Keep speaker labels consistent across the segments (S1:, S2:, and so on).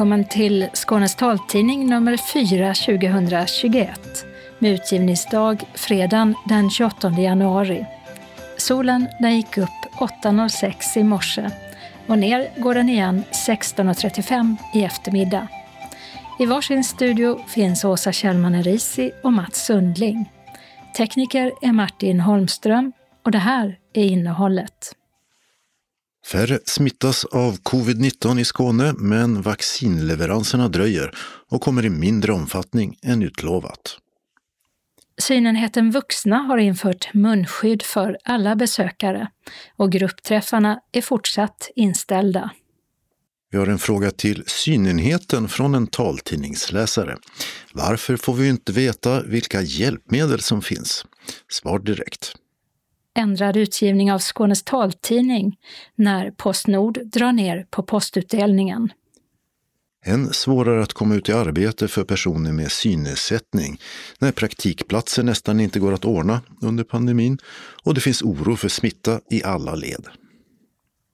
S1: Välkommen till Skånes taltidning nummer 4 2021 med utgivningsdag fredagen den 28 januari. Solen den gick upp 8.06 i morse och ner går den igen 16.35 i eftermiddag. I varsin studio finns Åsa Kjellman Erisi och Mats Sundling. Tekniker är Martin Holmström och det här är innehållet.
S2: Färre smittas av covid-19 i Skåne, men vaccinleveranserna dröjer och kommer i mindre omfattning än utlovat.
S1: Synenheten Vuxna har infört munskydd för alla besökare och gruppträffarna är fortsatt inställda.
S2: Vi har en fråga till synenheten från en taltidningsläsare. Varför får vi inte veta vilka hjälpmedel som finns? Svar direkt
S1: ändrad utgivning av Skånes taltidning när Postnord drar ner på postutdelningen.
S2: Än svårare att komma ut i arbete för personer med synnedsättning när praktikplatser nästan inte går att ordna under pandemin och det finns oro för smitta i alla led.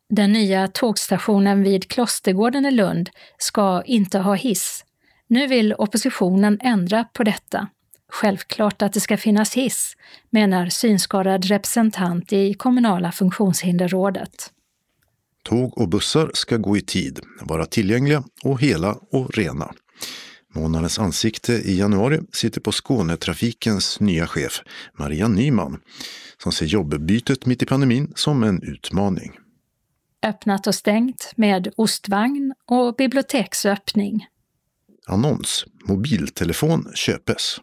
S1: Den nya tågstationen vid Klostergården i Lund ska inte ha hiss. Nu vill oppositionen ändra på detta. Självklart att det ska finnas hiss, menar synskadad representant i kommunala funktionshinderrådet.
S2: Tåg och bussar ska gå i tid, vara tillgängliga och hela och rena. Månadens ansikte i januari sitter på Skånetrafikens nya chef, Maria Nyman, som ser jobbbytet mitt i pandemin som en utmaning.
S1: Öppnat och stängt med ostvagn och biblioteksöppning.
S2: Annons. Mobiltelefon köpes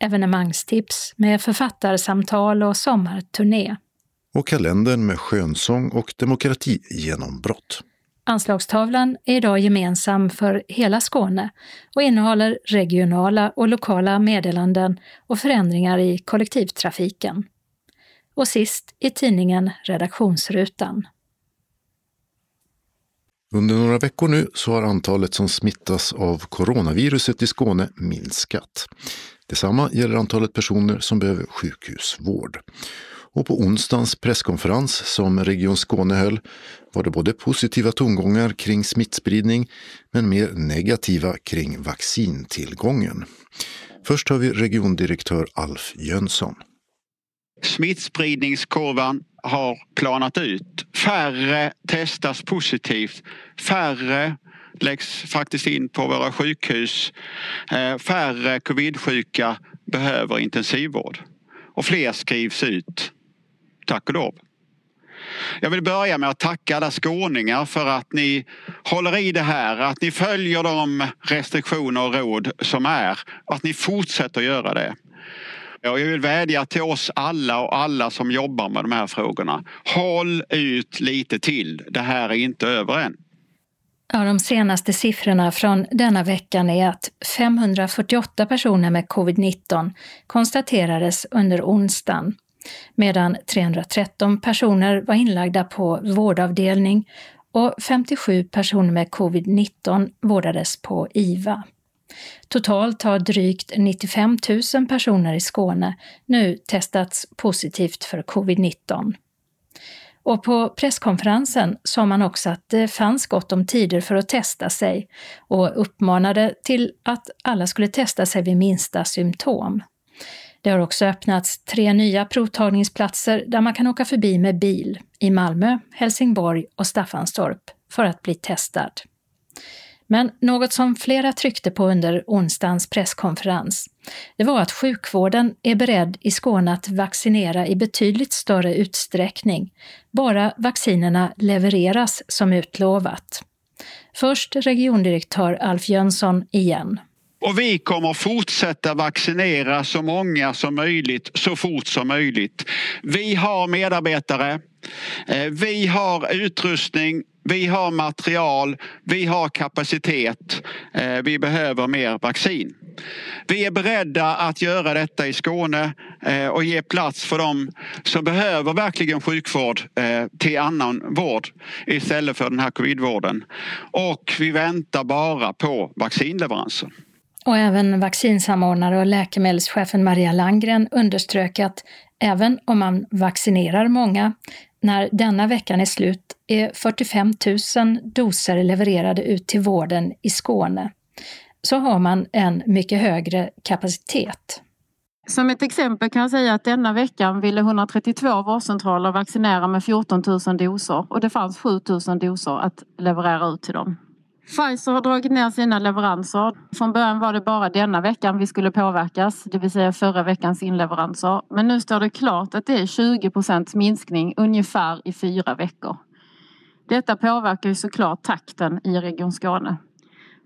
S1: evenemangstips med författarsamtal och sommarturné.
S2: Och kalendern med skönsång och demokratigenombrott.
S1: Anslagstavlan är idag gemensam för hela Skåne och innehåller regionala och lokala meddelanden och förändringar i kollektivtrafiken. Och sist i tidningen Redaktionsrutan.
S2: Under några veckor nu så har antalet som smittas av coronaviruset i Skåne minskat. Detsamma gäller antalet personer som behöver sjukhusvård. Och på onsdagens presskonferens som Region Skåne höll var det både positiva tongångar kring smittspridning men mer negativa kring vaccintillgången. Först har vi regiondirektör Alf Jönsson.
S3: Smittspridningskurvan har planat ut. Färre testas positivt. Färre läggs faktiskt in på våra sjukhus. Eh, färre covidsjuka behöver intensivvård och fler skrivs ut. Tack och lov. Jag vill börja med att tacka alla skåningar för att ni håller i det här, att ni följer de restriktioner och råd som är och att ni fortsätter göra det. Jag vill vädja till oss alla och alla som jobbar med de här frågorna. Håll ut lite till. Det här är inte över än.
S1: Ja, de senaste siffrorna från denna veckan är att 548 personer med covid-19 konstaterades under onsdagen, medan 313 personer var inlagda på vårdavdelning och 57 personer med covid-19 vårdades på IVA. Totalt har drygt 95 000 personer i Skåne nu testats positivt för covid-19. Och på presskonferensen sa man också att det fanns gott om tider för att testa sig och uppmanade till att alla skulle testa sig vid minsta symptom. Det har också öppnats tre nya provtagningsplatser där man kan åka förbi med bil i Malmö, Helsingborg och Staffanstorp för att bli testad. Men något som flera tryckte på under onsdagens presskonferens, det var att sjukvården är beredd i Skåne att vaccinera i betydligt större utsträckning, bara vaccinerna levereras som utlovat. Först regiondirektör Alf Jönsson igen.
S3: Och vi kommer fortsätta vaccinera så många som möjligt så fort som möjligt. Vi har medarbetare, eh, vi har utrustning, vi har material, vi har kapacitet. Eh, vi behöver mer vaccin. Vi är beredda att göra detta i Skåne eh, och ge plats för dem som behöver verkligen sjukvård eh, till annan vård istället för den här covidvården. Och vi väntar bara på vaccinleveranser.
S1: Och även vaccinsamordnare och läkemedelschefen Maria Langgren underströk att även om man vaccinerar många när denna veckan är slut är 45 000 doser levererade ut till vården i Skåne. Så har man en mycket högre kapacitet.
S4: Som ett exempel kan jag säga att denna veckan ville 132 vårdcentraler vaccinera med 14 000 doser och det fanns 7 000 doser att leverera ut till dem. Pfizer har dragit ner sina leveranser. Från början var det bara denna veckan vi skulle påverkas, det vill säga förra veckans inleveranser. Men nu står det klart att det är 20 procents minskning ungefär i fyra veckor. Detta påverkar ju såklart takten i Region Skåne.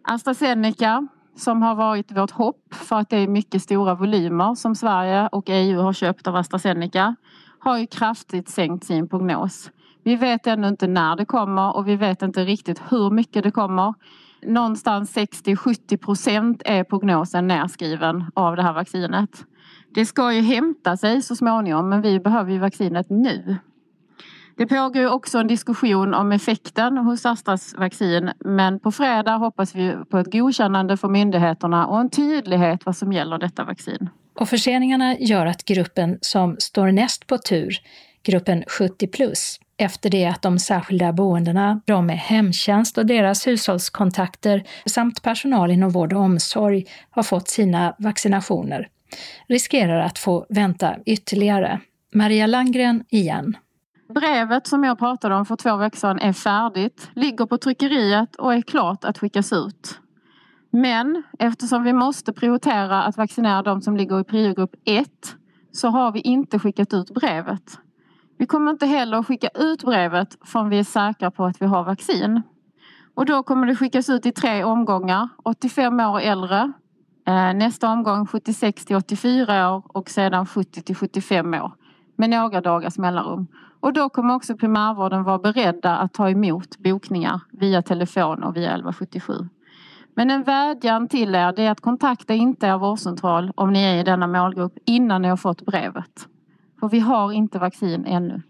S4: AstraZeneca som har varit vårt hopp för att det är mycket stora volymer som Sverige och EU har köpt av AstraZeneca har ju kraftigt sänkt sin prognos. Vi vet ännu inte när det kommer och vi vet inte riktigt hur mycket det kommer. Någonstans 60-70 procent är prognosen nedskriven av det här vaccinet. Det ska ju hämta sig så småningom men vi behöver ju vaccinet nu. Det pågår också en diskussion om effekten hos Astras vaccin men på fredag hoppas vi på ett godkännande från myndigheterna och en tydlighet vad som gäller detta vaccin.
S1: Och förseningarna gör att gruppen som står näst på tur, gruppen 70 plus, efter det att de särskilda boendena, de med hemtjänst och deras hushållskontakter samt personal inom vård och omsorg har fått sina vaccinationer, riskerar att få vänta ytterligare. Maria Langgren igen.
S4: Brevet som jag pratade om för två veckor sedan är färdigt, ligger på tryckeriet och är klart att skickas ut. Men eftersom vi måste prioritera att vaccinera de som ligger i priogrupp 1 så har vi inte skickat ut brevet. Vi kommer inte heller att skicka ut brevet förrän vi är säkra på att vi har vaccin. Och då kommer det skickas ut i tre omgångar, 85 år och äldre, eh, nästa omgång 76 till 84 år och sedan 70 till 75 år med några dagars mellanrum. Och då kommer också primärvården vara beredda att ta emot bokningar via telefon och via 1177. Men en vädjan till er är att kontakta inte er vårdcentral om ni är i denna målgrupp innan ni har fått brevet. Och vi har inte vaccin ännu.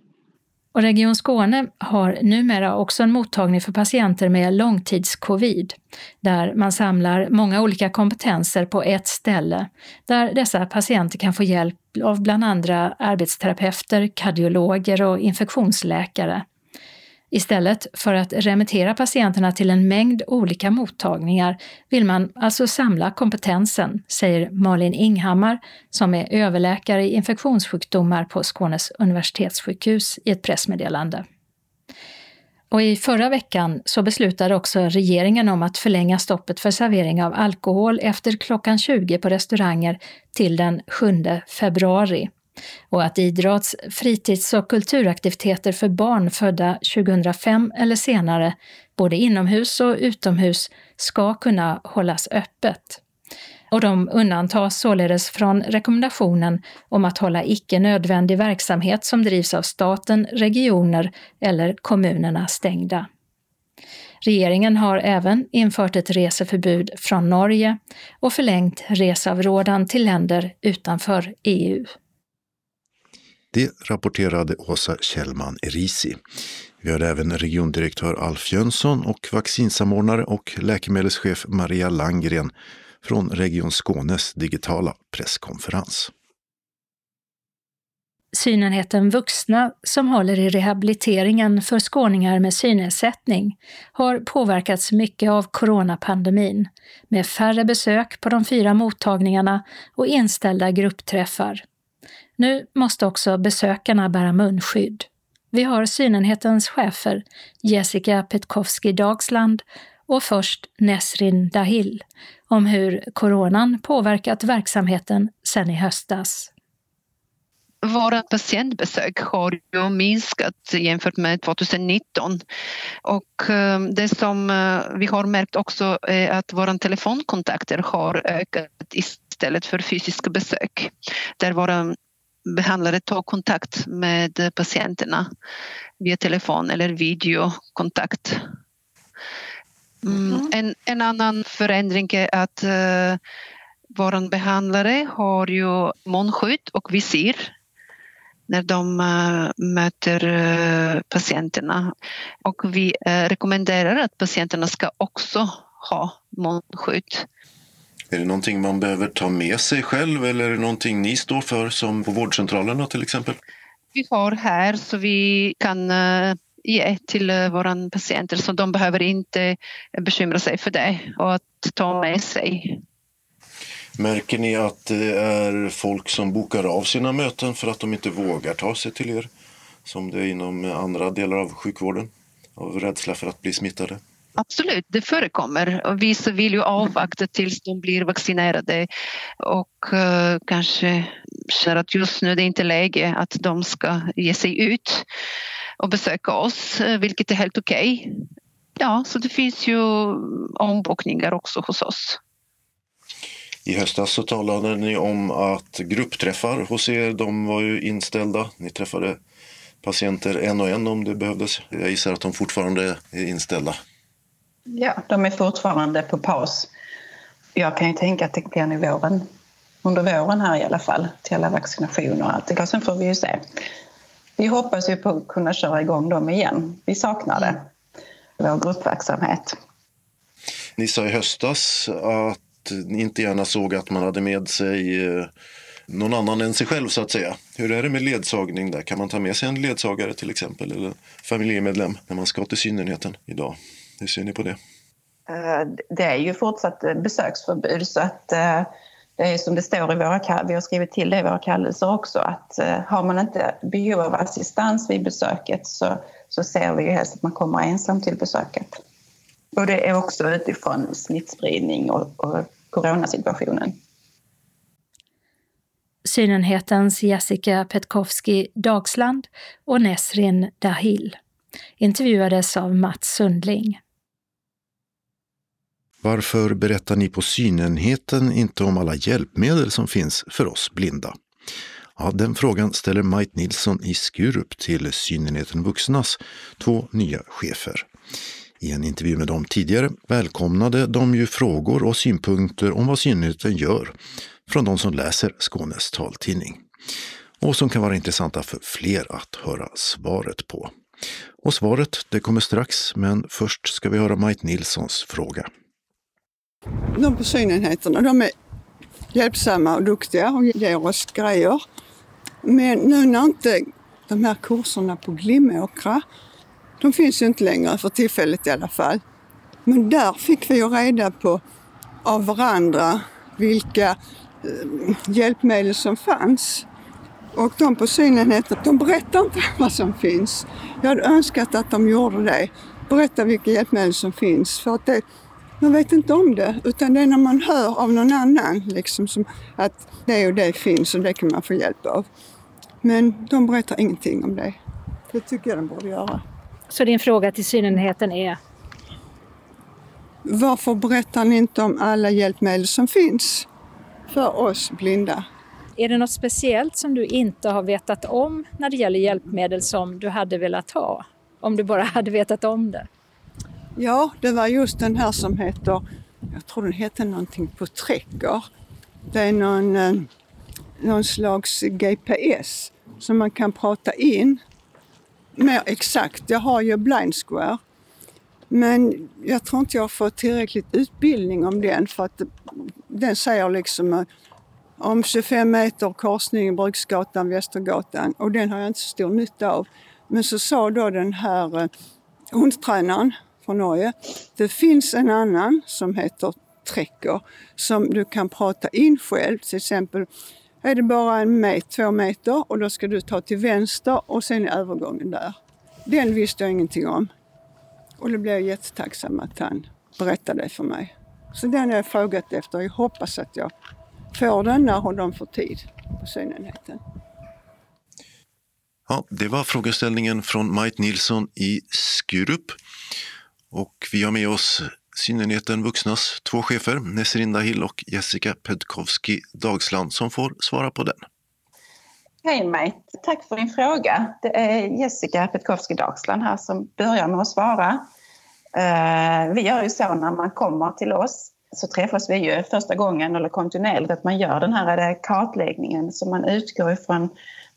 S1: Och Region Skåne har numera också en mottagning för patienter med långtidscovid, där man samlar många olika kompetenser på ett ställe, där dessa patienter kan få hjälp av bland andra arbetsterapeuter, kardiologer och infektionsläkare. Istället för att remittera patienterna till en mängd olika mottagningar vill man alltså samla kompetensen, säger Malin Inghammar som är överläkare i infektionssjukdomar på Skånes universitetssjukhus i ett pressmeddelande. Och i förra veckan så beslutade också regeringen om att förlänga stoppet för servering av alkohol efter klockan 20 på restauranger till den 7 februari och att idrotts-, fritids och kulturaktiviteter för barn födda 2005 eller senare, både inomhus och utomhus, ska kunna hållas öppet. Och de undantas således från rekommendationen om att hålla icke nödvändig verksamhet som drivs av staten, regioner eller kommunerna stängda. Regeringen har även infört ett reseförbud från Norge och förlängt reseavrådan till länder utanför EU.
S2: Det rapporterade Åsa Kjellman Erisi. Vi har även regiondirektör Alf Jönsson och vaccinsamordnare och läkemedelschef Maria Langgren från Region Skånes digitala presskonferens.
S1: Synenheten Vuxna, som håller i rehabiliteringen för skåningar med synnedsättning, har påverkats mycket av coronapandemin, med färre besök på de fyra mottagningarna och inställda gruppträffar. Nu måste också besökarna bära munskydd. Vi har synenhetens chefer Jessica Petkowski Dagsland och först Nesrin Dahil om hur coronan påverkat verksamheten sedan i höstas.
S5: Våra patientbesök har ju minskat jämfört med 2019 och eh, det som eh, vi har märkt också är att våra telefonkontakter har ökat istället för fysiska besök. Där våra behandlare tar kontakt med patienterna via telefon eller videokontakt. Mm. mm. En, en, annan förändring är att uh, vår behandlare har ju munskydd och visir när de uh, möter uh, patienterna. Och vi rekommenderar att patienterna ska också ha munskydd.
S2: Är det någonting man behöver ta med sig själv eller är det någonting ni står för som på vårdcentralerna till exempel?
S5: vi har här så vi kan eh, ge till eh, våra patienter så de behöver inte bekymra sig för det och att ta med sig.
S2: Märker ni att det är folk som bokar av sina möten för att de inte vågar ta sig till er? Som det är inom andra delar av sjukvården? Av rädsla för att bli smittade?
S5: Absolut, det förekommer. Och vissa vill ju avvakta tills de blir vaccinerade och uh, kanske känner att just nu är det inte läge att de ska ge sig ut och besöka oss, eh, vilket är helt okej. Okay. Ja, så det finns ju ombokningar också hos oss.
S2: I höstas så talade ni om att gruppträffar hos er, de var ju inställda. Ni träffade patienter en och en om det behövdes. Jag gissar att de fortfarande är inställda.
S6: Ja, de är fortfarande på paus. Jag kan ju tänka att det blir nu våren, under våren här i alla fall, till alla vaccinationer och allt. Sen får vi ju se. Vi hoppas ju på att kunna köra igång dem igen. Vi saknar det, vår gruppverksamhet.
S2: Ni sa i höstas att ni inte gärna såg att man hade med sig eh, någon annan än sig själv så att säga. Hur är det med ledsagning där? Kan man ta med sig en ledsagare till exempel eller familjemedlem när man ska till synnerheten idag? Hur ser ni på det?
S6: Eh, det är ju fortsatt besöksförbud så att eh, det är som det står i våra, vi har skrivit till det i våra kallelser också, att eh, har man inte behov av assistans vid besöket så, så ser vi ju helst att man kommer ensam till besöket. Och det är också utifrån smittspridning och, och coronasituationen.
S1: Synenhetens Jessica Petkovski Dagsland och Nesrin Dahil intervjuades av Mats Sundling.
S2: Varför berättar ni på synenheten inte om alla hjälpmedel som finns för oss blinda? Ja, den frågan ställer Majt Nilsson i Skurup till synenheten Vuxnas två nya chefer. I en intervju med dem tidigare välkomnade de ju frågor och synpunkter om vad synenheten gör från de som läser Skånes taltidning och som kan vara intressanta för fler att höra svaret på. Och svaret det kommer strax, men först ska vi höra Majt Nilssons fråga.
S7: De på synenheterna, de är hjälpsamma och duktiga och ger oss grejer. Men nu när inte de här kurserna på Glimåkra, de finns ju inte längre för tillfället i alla fall. Men där fick vi ju reda på av varandra vilka eh, hjälpmedel som fanns. Och de på synenheten, de berättar inte vad som finns. Jag hade önskat att de gjorde det. Berätta vilka hjälpmedel som finns. För att det, man vet inte om det, utan det är när man hör av någon annan liksom, som att det och det finns och det kan man få hjälp av. Men de berättar ingenting om det. Det tycker jag de borde göra.
S1: Så din fråga till synenheten är?
S7: Varför berättar ni inte om alla hjälpmedel som finns för oss blinda?
S1: Är det något speciellt som du inte har vetat om när det gäller hjälpmedel som du hade velat ha? Om du bara hade vetat om det?
S7: Ja, det var just den här som heter, jag tror den heter någonting på Trecker. Det är någon, eh, någon slags GPS som man kan prata in. Mer exakt, jag har ju Blind Square. Men jag tror inte jag har fått tillräckligt utbildning om den för att den säger liksom eh, om 25 meter korsning Bruksgatan, Västergatan och den har jag inte så stor nytta av. Men så sa då den här eh, hundtränaren från Norge, det finns en annan som heter Trecker som du kan prata in själv. Till exempel är det bara en meter, två meter och då ska du ta till vänster och sen är övergången där. Den visste jag ingenting om. Och då blev jag jättetacksam att han berättade det för mig. Så den har jag frågat efter. Jag hoppas att jag får den när de får tid på synenheten.
S2: Ja, det var frågeställningen från Majt Nilsson i Skurup. Och vi har med oss synenheten Vuxnas två chefer, Nesrinda Hill och Jessica Pedkowski Dagsland, som får svara på den.
S6: Hej Mike, tack för din fråga. Det är Jessica Petkovski Dagsland här som börjar med att svara. Eh, vi gör ju så när man kommer till oss så träffas vi ju första gången eller kontinuerligt att man gör den här kartläggningen så man utgår ifrån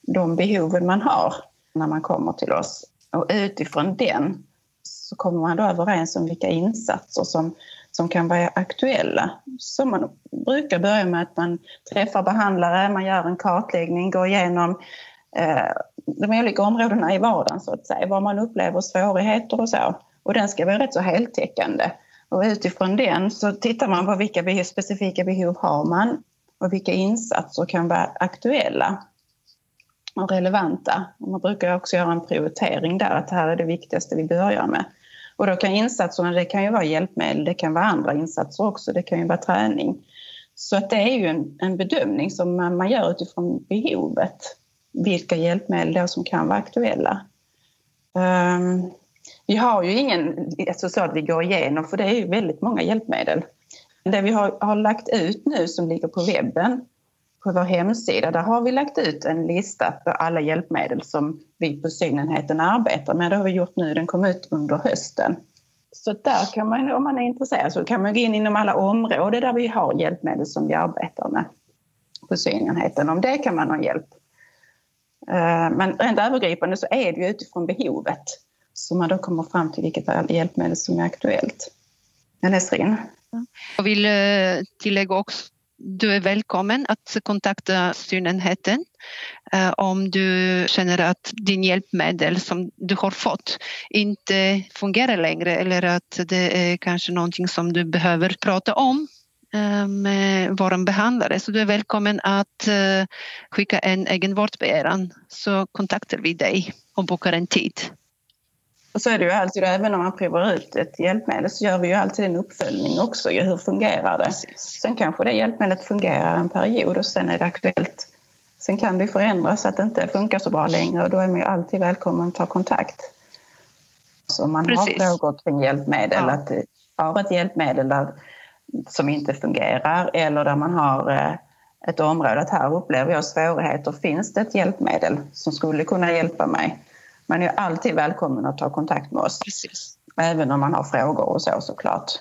S6: de behoven man har när man kommer till oss. Och utifrån den så kommer man då överens om vilka insatser som, som kan vara aktuella. Så man brukar börja med att man träffar behandlare, man gör en kartläggning, går igenom eh, de olika områdena i vardagen så att säga, var man upplever svårigheter och så. Och den ska vara rätt så heltäckande. Och utifrån den så tittar man på vilka specifika behov har man och vilka insatser kan vara aktuella och relevanta. Man brukar också göra en prioritering där, att det här är det viktigaste vi börjar med. Och då kan insatserna, det kan ju vara hjälpmedel, det kan vara andra insatser också, det kan ju vara träning. Så att det är ju en, en bedömning som man, man gör utifrån behovet. Vilka hjälpmedel då som kan vara aktuella. Um, vi har ju ingen alltså så att vi går igenom, för det är ju väldigt många hjälpmedel. Det vi har, har lagt ut nu som ligger på webben, på vår hemsida, där har vi lagt ut en lista på alla hjälpmedel som vi på synenheten arbetar med. Det har vi gjort nu, den kom ut under hösten. Så där kan man, om man är intresserad, så kan man gå in inom alla områden där vi har hjälpmedel som vi arbetar med på synenheten. Om det kan man ha hjälp. Eh, men rent övergripande så är det ju utifrån behovet som man då kommer fram till vilket hjälpmedel som är aktuellt. Nesrin?
S5: Jag vill eh, tillägga också du är välkommen att kontakta synenheten eh, om du känner att din hjälpmedel som du har fått inte fungerar längre eller att det är kanske någonting som du behöver prata om eh, med vår behandlare. Så du är välkommen att eh, skicka en egen vårdbegäran så kontaktar vi dig och bokar en tid.
S6: Och så är det ju alltid, även om man provar ut ett hjälpmedel så gör vi ju alltid en uppföljning också. Hur fungerar det? Sen kanske det hjälpmedlet fungerar en period och sen är det aktuellt. Sen kan det förändras så att det inte funkar så bra längre och då är man ju alltid välkommen att ta kontakt. Så om man Precis. har frågor kring hjälpmedel, ja. att har ett hjälpmedel där, som inte fungerar eller där man har eh, ett område att här upplever jag svårigheter. Finns det ett hjälpmedel som skulle kunna hjälpa mig? Man är alltid välkommen att ta kontakt med oss. Precis. Även om man har frågor och så såklart.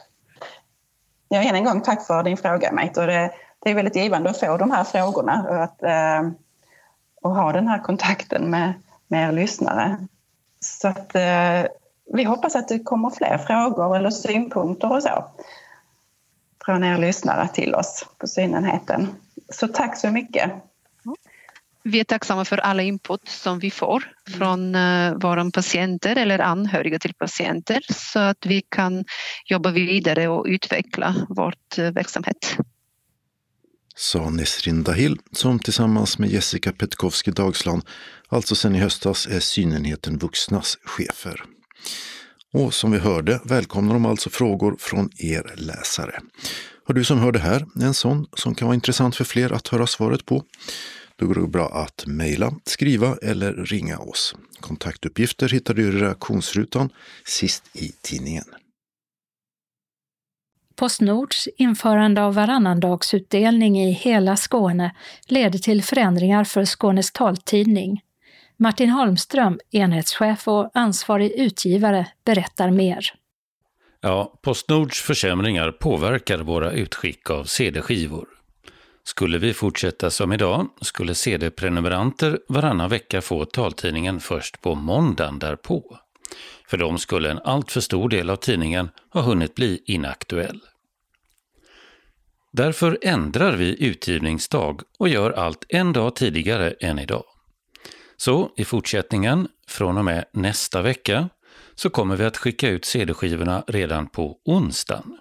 S6: Ja, än en gång tack för din fråga Mate. Och det, det är väldigt givande att få de här frågorna och, att, eh, och ha den här kontakten med, med er lyssnare. Så att, eh, vi hoppas att det kommer fler frågor eller synpunkter och så från er lyssnare till oss på synenheten. Så tack så mycket.
S5: Vi är tacksamma för alla input som vi får från uh, våra patienter eller anhöriga till patienter så att vi kan jobba vidare och utveckla vår uh, verksamhet.
S2: Sa Nesrin Dahil som tillsammans med Jessica Petkowski Dagsland alltså sedan i höstas är synenheten vuxnas chefer. Och som vi hörde välkomnar de alltså frågor från er läsare. Har du som hör det här en sån som kan vara intressant för fler att höra svaret på? Då går det bra att mejla, skriva eller ringa oss. Kontaktuppgifter hittar du i reaktionsrutan sist i tidningen.
S1: Postnords införande av varannandagsutdelning i hela Skåne leder till förändringar för Skånes taltidning. Martin Holmström, enhetschef och ansvarig utgivare, berättar mer.
S8: Ja, Postnords försämringar påverkar våra utskick av CD-skivor. Skulle vi fortsätta som idag skulle CD-prenumeranter varannan vecka få taltidningen först på måndagen därpå. För dem skulle en alltför stor del av tidningen ha hunnit bli inaktuell. Därför ändrar vi utgivningsdag och gör allt en dag tidigare än idag. Så i fortsättningen, från och med nästa vecka, så kommer vi att skicka ut CD-skivorna redan på onsdagen.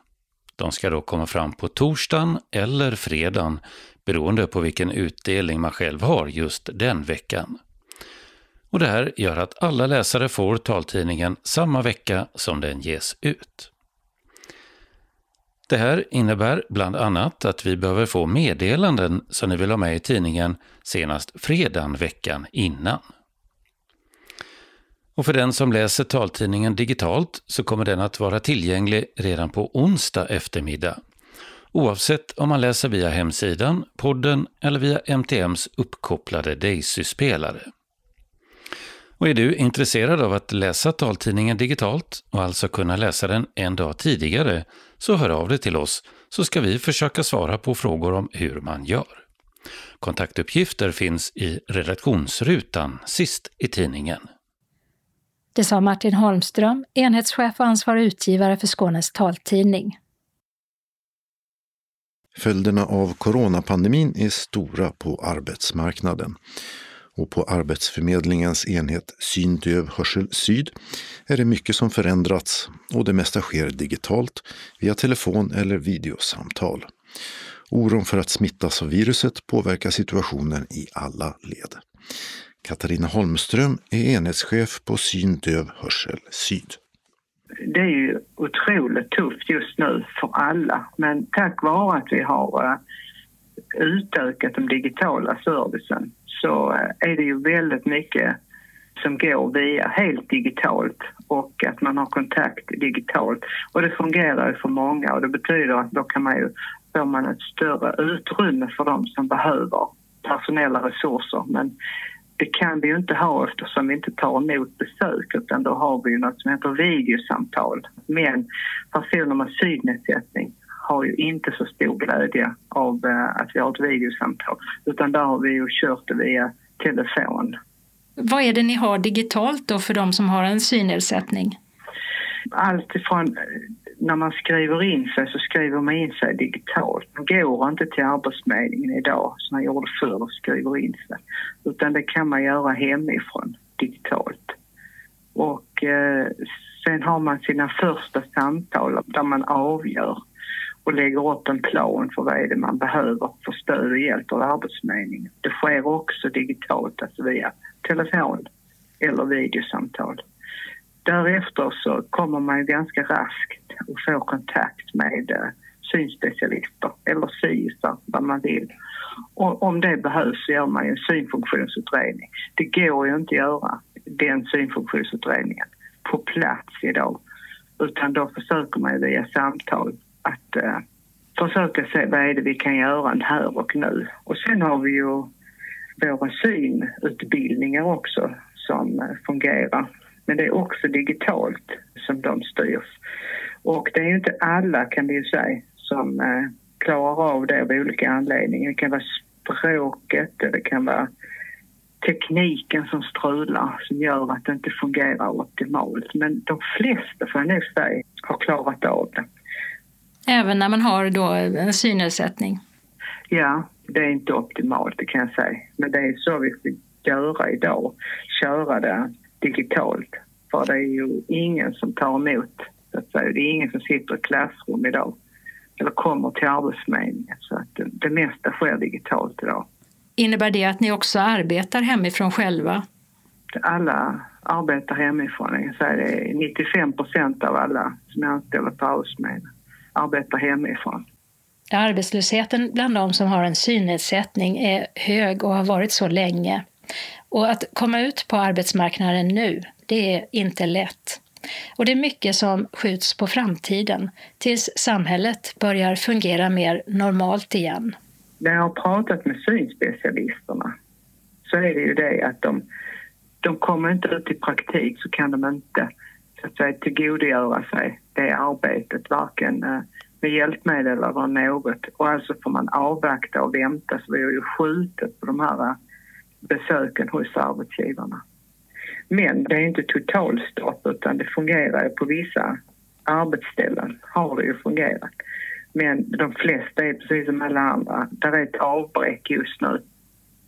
S8: De ska då komma fram på torsdagen eller fredagen beroende på vilken utdelning man själv har just den veckan. Och det här gör att alla läsare får taltidningen samma vecka som den ges ut. Det här innebär bland annat att vi behöver få meddelanden som ni vill ha med i tidningen senast fredagen veckan innan. Och för den som läser taltidningen digitalt så kommer den att vara tillgänglig redan på onsdag eftermiddag. Oavsett om man läser via hemsidan, podden eller via MTMs uppkopplade Daisy-spelare. Och är du intresserad av att läsa taltidningen digitalt och alltså kunna läsa den en dag tidigare så hör av dig till oss så ska vi försöka svara på frågor om hur man gör. Kontaktuppgifter finns i redaktionsrutan sist i tidningen.
S1: Det sa Martin Holmström, enhetschef och ansvarig utgivare för Skånes taltidning.
S2: Följderna av coronapandemin är stora på arbetsmarknaden. Och på Arbetsförmedlingens enhet Syn, döv, Hörsel Syd är det mycket som förändrats och det mesta sker digitalt via telefon eller videosamtal. Oron för att smittas av viruset påverkar situationen i alla led. Katarina Holmström är enhetschef på Syn, döv, hörsel Syd.
S9: Det är ju otroligt tufft just nu för alla men tack vare att vi har eh, utökat den digitala servicen så eh, är det ju väldigt mycket som går via helt digitalt och att man har kontakt digitalt. Och det fungerar ju för många och det betyder att då kan man ju, får man ett större utrymme för de som behöver personella resurser. Men det kan vi ju inte ha eftersom vi inte tar emot besök utan då har vi ju något som heter videosamtal. Men personer med synnedsättning har ju inte så stor glädje av eh, att vi har ett videosamtal utan där har vi ju kört det via telefon.
S1: Vad är det ni har digitalt då för de som har en synnedsättning?
S9: Allt ifrån när man skriver in sig så skriver man in sig digitalt. Man går inte till Arbetsförmedlingen idag som man gjorde förr och skriver in sig. Utan det kan man göra hemifrån digitalt. Och eh, sen har man sina första samtal där man avgör och lägger upp en plan för vad är det man behöver för stöd och hjälp av Arbetsförmedlingen. Det sker också digitalt, alltså via telefon eller videosamtal. Därefter så kommer man ganska raskt och får kontakt med eh, synspecialister eller SYSar, vad man vill. Och om det behövs så gör man ju en synfunktionsutredning. Det går ju inte att göra den synfunktionsutredningen på plats idag utan då försöker man via samtal att eh, försöka se vad är det vi kan göra här och nu. Och sen har vi ju våra synutbildningar också som eh, fungerar. Men det är också digitalt som de styrs. Och det är ju inte alla kan vi ju säga som uh, klarar av det av olika anledningar. Det kan vara språket, det kan vara tekniken som strular som gör att det inte fungerar optimalt. Men de flesta får jag nog säga har klarat av det.
S1: Även när man har då en synnedsättning?
S9: Ja, det är inte optimalt det kan jag säga. Men det är så vi får göra idag, köra det digitalt. För det är ju ingen som tar emot, så att säga. Det är ingen som sitter i klassrum idag eller kommer till Arbetsförmedlingen. Så att det, det mesta sker digitalt idag.
S1: Innebär det att ni också arbetar hemifrån själva?
S9: Alla arbetar hemifrån. Jag säger det är 95 procent av alla som är anställda på Arbetsförmedlingen arbetar hemifrån.
S1: Arbetslösheten bland de som har en synnedsättning är hög och har varit så länge. Och att komma ut på arbetsmarknaden nu, det är inte lätt. Och det är mycket som skjuts på framtiden tills samhället börjar fungera mer normalt igen.
S9: När jag har pratat med synspecialisterna så är det ju det att de, de kommer inte ut i praktik så kan de inte så att säga, tillgodogöra sig det arbetet, varken eh, med hjälpmedel eller något. Och alltså får man avvakta och vänta, så vi har ju skjutit på de här eh, besöken hos arbetsgivarna. Men det är inte totalstopp utan det fungerar ju på vissa arbetsställen har det ju fungerat. Men de flesta är precis som alla andra, där är ett avbräck just nu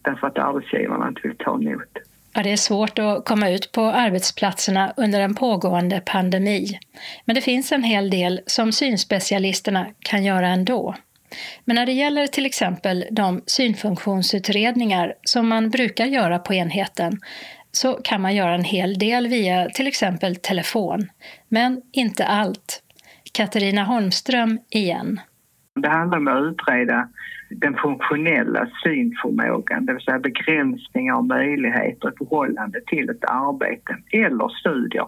S9: därför att arbetsgivarna inte vill ta emot.
S1: Ja, det är svårt att komma ut på arbetsplatserna under en pågående pandemi. Men det finns en hel del som synspecialisterna kan göra ändå. Men när det gäller till exempel de synfunktionsutredningar som man brukar göra på enheten så kan man göra en hel del via till exempel telefon. Men inte allt. Katarina Holmström igen.
S9: Det handlar om att utreda den funktionella synförmågan, det vill säga begränsningar av möjligheter i förhållande till ett arbete eller studier.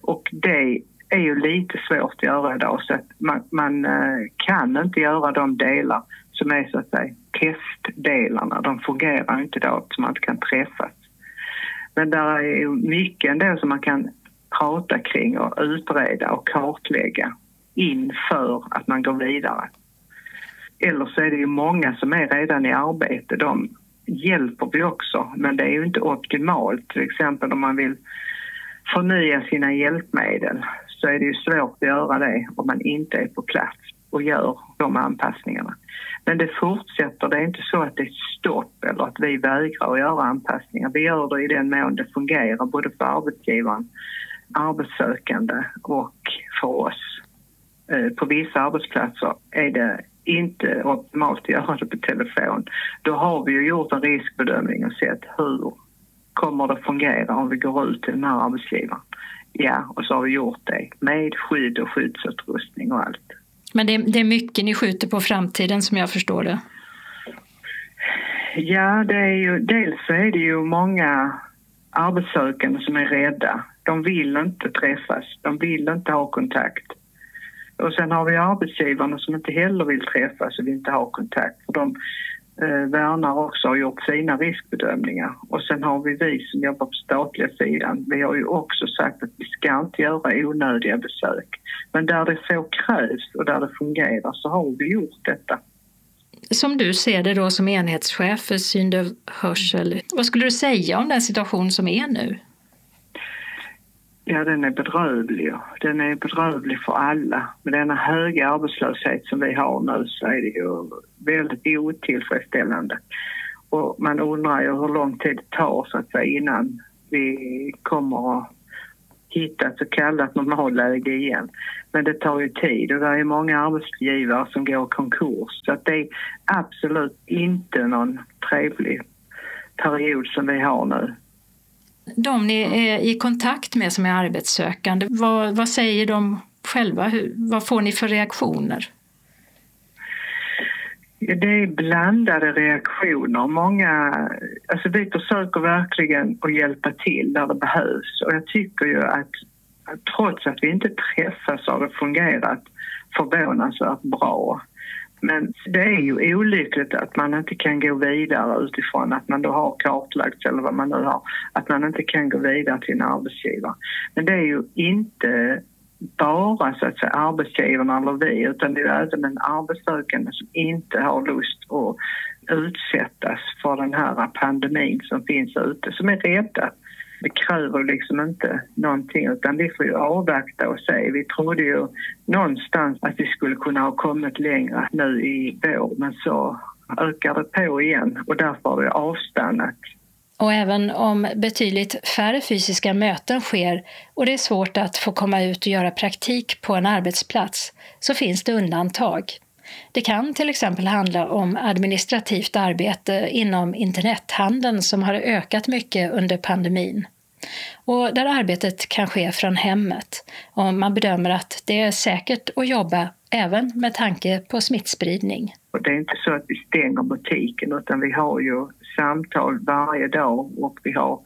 S9: Och det är ju lite svårt att göra idag så att man, man eh, kan inte göra de delar som är så att säga testdelarna. De fungerar inte då eftersom man inte kan träffas. Men där är ju mycket ändå som man kan prata kring och utreda och kartlägga inför att man går vidare. Eller så är det ju många som är redan i arbete. De hjälper vi också, men det är ju inte optimalt. Till exempel om man vill förnya sina hjälpmedel så är det ju svårt att göra det om man inte är på plats och gör de anpassningarna. Men det fortsätter, det är inte så att det är stopp eller att vi vägrar att göra anpassningar. Vi gör det i den mån det fungerar både för arbetsgivaren, arbetssökande och för oss. Eh, på vissa arbetsplatser är det inte optimalt att göra det på telefon. Då har vi ju gjort en riskbedömning och sett hur kommer det fungera om vi går ut till den här arbetsgivaren. Ja, och så har vi gjort det med skydd och skyddsutrustning och allt.
S1: Men det är, det är mycket ni skjuter på framtiden som jag förstår det.
S9: Ja, det är ju, dels så är det ju många arbetssökande som är rädda. De vill inte träffas, de vill inte ha kontakt. Och sen har vi arbetsgivarna som inte heller vill träffas och vill inte ha kontakt. För de eh, värnar också har gjort sina riskbedömningar. Och sen har vi vi som jobbar på statliga sidan. Vi har ju också sagt att vi ska inte göra onödiga besök. Men där det så krävs och där det fungerar så har vi gjort detta.
S1: Som du ser det då som enhetschef för syndöv hörsel, vad skulle du säga om den situation som är nu?
S9: Ja, den är bedrövlig. Den är bedrövlig för alla. Med denna höga arbetslöshet som vi har nu så är det ju väldigt otillfredsställande. Och man undrar ju hur lång tid det tar så att säga, innan vi kommer att hitta ett så kallat normalläge igen. Men det tar ju tid och det är många arbetsgivare som går konkurs. Så att det är absolut inte någon trevlig period som vi har nu
S1: de ni är i kontakt med som är arbetssökande, vad, vad säger de själva? Hur, vad får ni för reaktioner?
S9: Det är blandade reaktioner. Många, alltså vi försöker verkligen att hjälpa till där det behövs och jag tycker ju att, trots att vi inte träffas har det fungerat förvånansvärt bra. Men det är ju olyckligt att man inte kan gå vidare utifrån att man då har kartlagts eller vad man nu har, att man inte kan gå vidare till en arbetsgivare. Men det är ju inte bara så att säga arbetsgivarna eller vi utan det är även en arbetssökande som inte har lust att utsättas för den här pandemin som finns ute, som är rädda det kräver liksom inte någonting utan vi får ju avvakta och se. Vi trodde ju någonstans att vi skulle kunna ha kommit längre nu i vår men så ökar det på igen och därför har vi avstannat.
S1: Och även om betydligt färre fysiska möten sker och det är svårt att få komma ut och göra praktik på en arbetsplats så finns det undantag. Det kan till exempel handla om administrativt arbete inom internethandeln som har ökat mycket under pandemin och där arbetet kan ske från hemmet och man bedömer att det är säkert att jobba även med tanke på smittspridning.
S9: Det är inte så att vi stänger butiken utan vi har ju samtal varje dag och vi har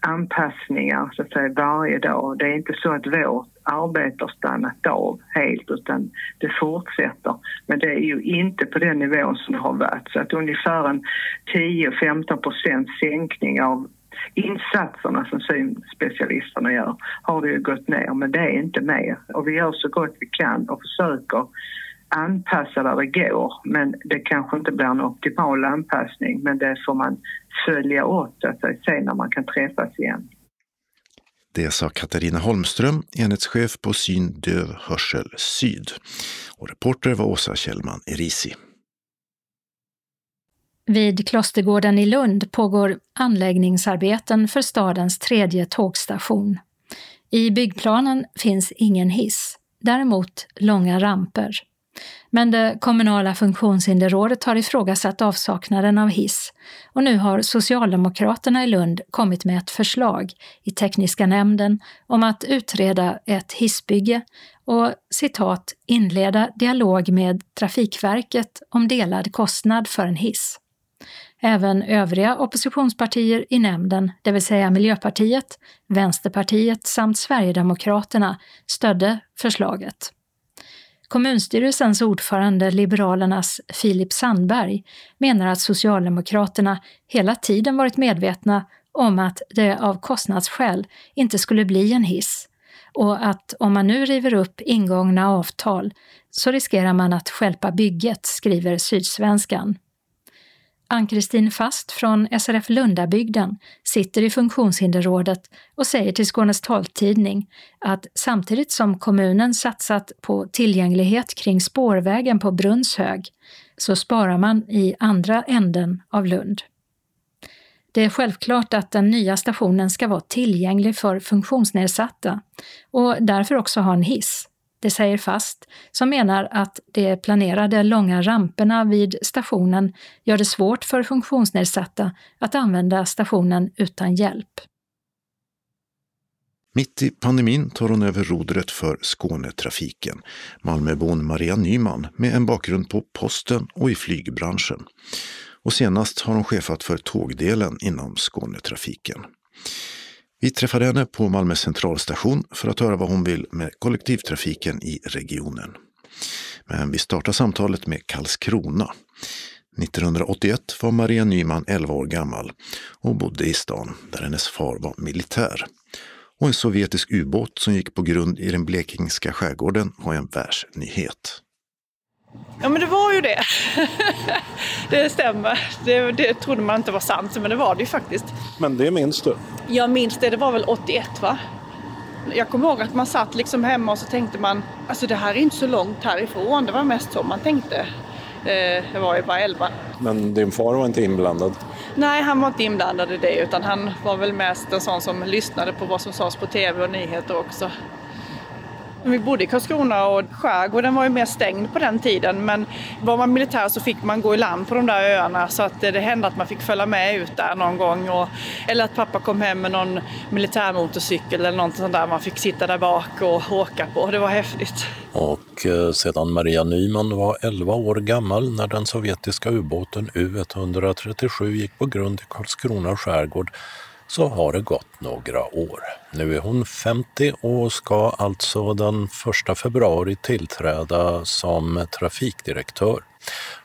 S9: anpassningar så att säga varje dag. Det är inte så att vårt arbete har stannat av helt utan det fortsätter. Men det är ju inte på den nivån som det har varit. Så att ungefär en 10-15 procent sänkning av insatserna som synspecialisterna gör har det ju gått ner men det är inte mer. Och vi gör så gott vi kan och försöker anpassa där det går men det kanske inte blir en optimal anpassning men det får man följa så att säga, se när man kan träffas igen.
S2: Det sa Katarina Holmström, enhetschef på Syn Döv Hörsel Syd. Och reporter var Åsa Kjellman Erisi.
S1: Vid Klostergården i Lund pågår anläggningsarbeten för stadens tredje tågstation. I byggplanen finns ingen hiss, däremot långa ramper. Men det kommunala funktionshinderrådet har ifrågasatt avsaknaden av hiss och nu har Socialdemokraterna i Lund kommit med ett förslag i tekniska nämnden om att utreda ett hissbygge och citat inleda dialog med Trafikverket om delad kostnad för en hiss. Även övriga oppositionspartier i nämnden, det vill säga Miljöpartiet, Vänsterpartiet samt Sverigedemokraterna, stödde förslaget. Kommunstyrelsens ordförande Liberalernas Filip Sandberg menar att Socialdemokraterna hela tiden varit medvetna om att det av kostnadsskäl inte skulle bli en hiss och att om man nu river upp ingångna avtal så riskerar man att skälpa bygget, skriver Sydsvenskan. Ann-Kristin Fast från SRF Lundabygden sitter i funktionshinderrådet och säger till Skånes taltidning att samtidigt som kommunen satsat på tillgänglighet kring spårvägen på Brunnshög så sparar man i andra änden av Lund. Det är självklart att den nya stationen ska vara tillgänglig för funktionsnedsatta och därför också ha en hiss. Det säger Fast, som menar att de planerade långa ramperna vid stationen gör det svårt för funktionsnedsatta att använda stationen utan hjälp.
S2: Mitt i pandemin tar hon över rodret för Skånetrafiken, Malmöbon Maria Nyman med en bakgrund på posten och i flygbranschen. Och senast har hon chefat för tågdelen inom Skånetrafiken. Vi träffade henne på Malmö centralstation för att höra vad hon vill med kollektivtrafiken i regionen. Men vi startar samtalet med Karlskrona. 1981 var Maria Nyman 11 år gammal och bodde i stan där hennes far var militär. Och en sovjetisk ubåt som gick på grund i den blekingska skärgården var en världsnyhet.
S10: Ja men det var ju det. det stämmer. Det, det trodde man inte var sant men det var det ju faktiskt.
S11: Men det minns du?
S10: Jag minns det, det var väl 81 va? Jag kommer ihåg att man satt liksom hemma och så tänkte man, alltså det här är inte så långt härifrån. Det var mest så man tänkte. Eh, jag var ju bara 11.
S11: Men din far var inte inblandad?
S10: Nej, han var inte inblandad i det utan han var väl mest en sån som lyssnade på vad som sades på tv och nyheter också. Vi bodde i Karlskrona och skärgården var ju mer stängd på den tiden men var man militär så fick man gå i land på de där öarna så att det hände att man fick följa med ut där någon gång. Och, eller att pappa kom hem med någon militärmotorcykel eller något sånt där man fick sitta där bak och åka på. Det var häftigt.
S11: Och eh, sedan Maria Nyman var 11 år gammal när den sovjetiska ubåten U137 gick på grund i Karlskrona skärgård så har det gått några år. Nu är hon 50 och ska alltså den 1 februari tillträda som trafikdirektör.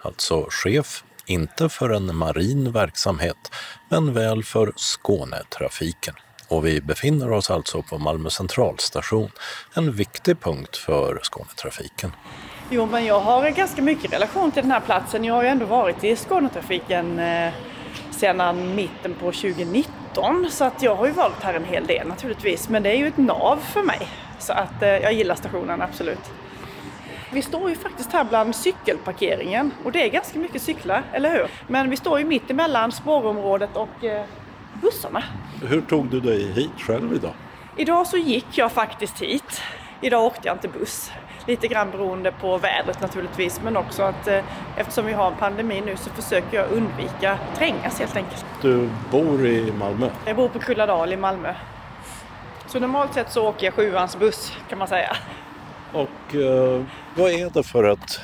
S11: Alltså chef, inte för en marin verksamhet, men väl för Skånetrafiken. Och vi befinner oss alltså på Malmö centralstation, en viktig punkt för Skånetrafiken.
S10: Jo, men jag har ganska mycket relation till den här platsen. Jag har ju ändå varit i Skånetrafiken eh, sedan mitten på 2019 så att jag har ju varit här en hel del naturligtvis men det är ju ett nav för mig så att eh, jag gillar stationen absolut. Vi står ju faktiskt här bland cykelparkeringen och det är ganska mycket cyklar, eller hur? Men vi står ju mitt emellan spårområdet och eh, bussarna.
S11: Hur tog du dig hit själv idag?
S10: Idag så gick jag faktiskt hit. Idag åkte jag inte buss. Lite grann beroende på vädret naturligtvis men också att eh, eftersom vi har en pandemi nu så försöker jag undvika trängas helt enkelt.
S11: Du bor i Malmö?
S10: Jag bor på Kulladal i Malmö. Så normalt sett så åker jag sjuans buss kan man säga.
S11: Och eh, vad är det för ett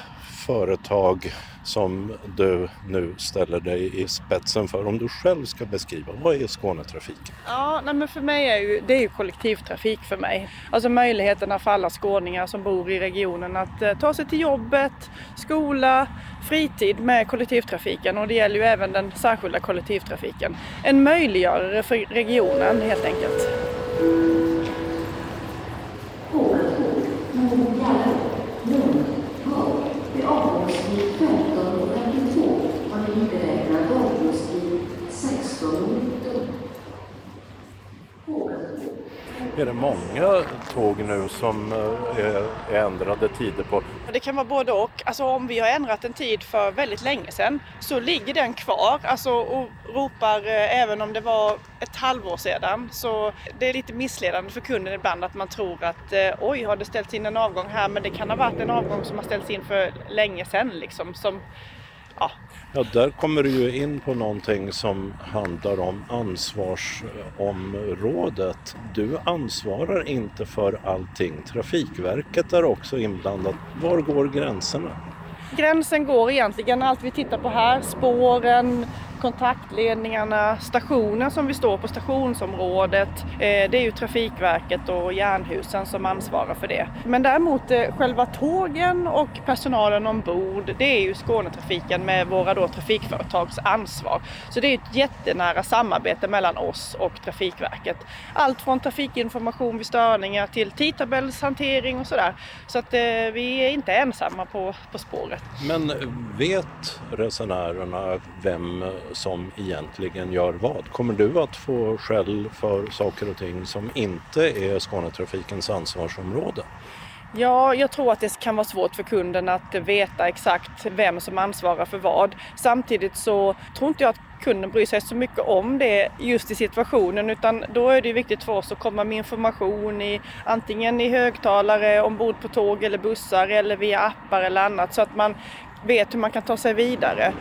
S11: företag som du nu ställer dig i spetsen för. Om du själv ska beskriva, vad är Skånetrafiken?
S10: Ja, nej men för mig är ju, det är ju kollektivtrafik för mig. Alltså möjligheterna för alla skåningar som bor i regionen att eh, ta sig till jobbet, skola, fritid med kollektivtrafiken och det gäller ju även den särskilda kollektivtrafiken. En möjliggörare för regionen helt enkelt.
S11: Är det många tåg nu som eh, är ändrade tider på?
S10: Det kan vara både och. Alltså om vi har ändrat en tid för väldigt länge sedan så ligger den kvar alltså, och ropar eh, även om det var ett halvår sedan. Så det är lite missledande för kunden ibland att man tror att eh, oj, har det ställts in en avgång här? Men det kan ha varit en avgång som har ställts in för länge sedan liksom. Som,
S11: ja. ja, där kommer du ju in på någonting som handlar om ansvarsområdet. Du ansvarar inte för allting. Trafikverket är också inblandat. Var går gränserna?
S10: Gränsen går egentligen, allt vi tittar på här, spåren, kontaktledningarna, stationen som vi står på, stationsområdet. Eh, det är ju Trafikverket och Jernhusen som ansvarar för det. Men däremot eh, själva tågen och personalen ombord, det är ju Skånetrafiken med våra då trafikföretags ansvar. Så det är ett jättenära samarbete mellan oss och Trafikverket. Allt från trafikinformation vid störningar till tidtabellshantering och sådär. Så att eh, vi är inte ensamma på, på spåret.
S11: Men vet resenärerna vem som egentligen gör vad? Kommer du att få skäll för saker och ting som inte är Skånetrafikens ansvarsområde?
S10: Ja, jag tror att det kan vara svårt för kunden att veta exakt vem som ansvarar för vad. Samtidigt så tror inte jag att kunden bryr sig så mycket om det just i situationen utan då är det viktigt för oss att komma med information i antingen i högtalare ombord på tåg eller bussar eller via appar eller annat så att man vet hur man kan ta sig vidare.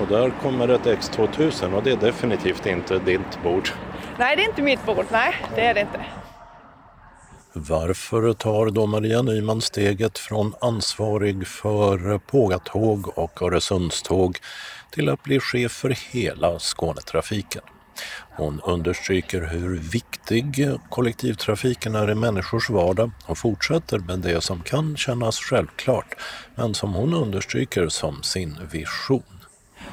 S11: Och där kommer ett X2000 och det är definitivt inte ditt bord.
S10: Nej, det är inte mitt bord. Nej, det är det inte.
S11: Varför tar då Maria Nyman steget från ansvarig för pågatåg och Öresundståg till att bli chef för hela Skånetrafiken? Hon understryker hur viktig kollektivtrafiken är i människors vardag och fortsätter med det som kan kännas självklart, men som hon understryker som sin vision.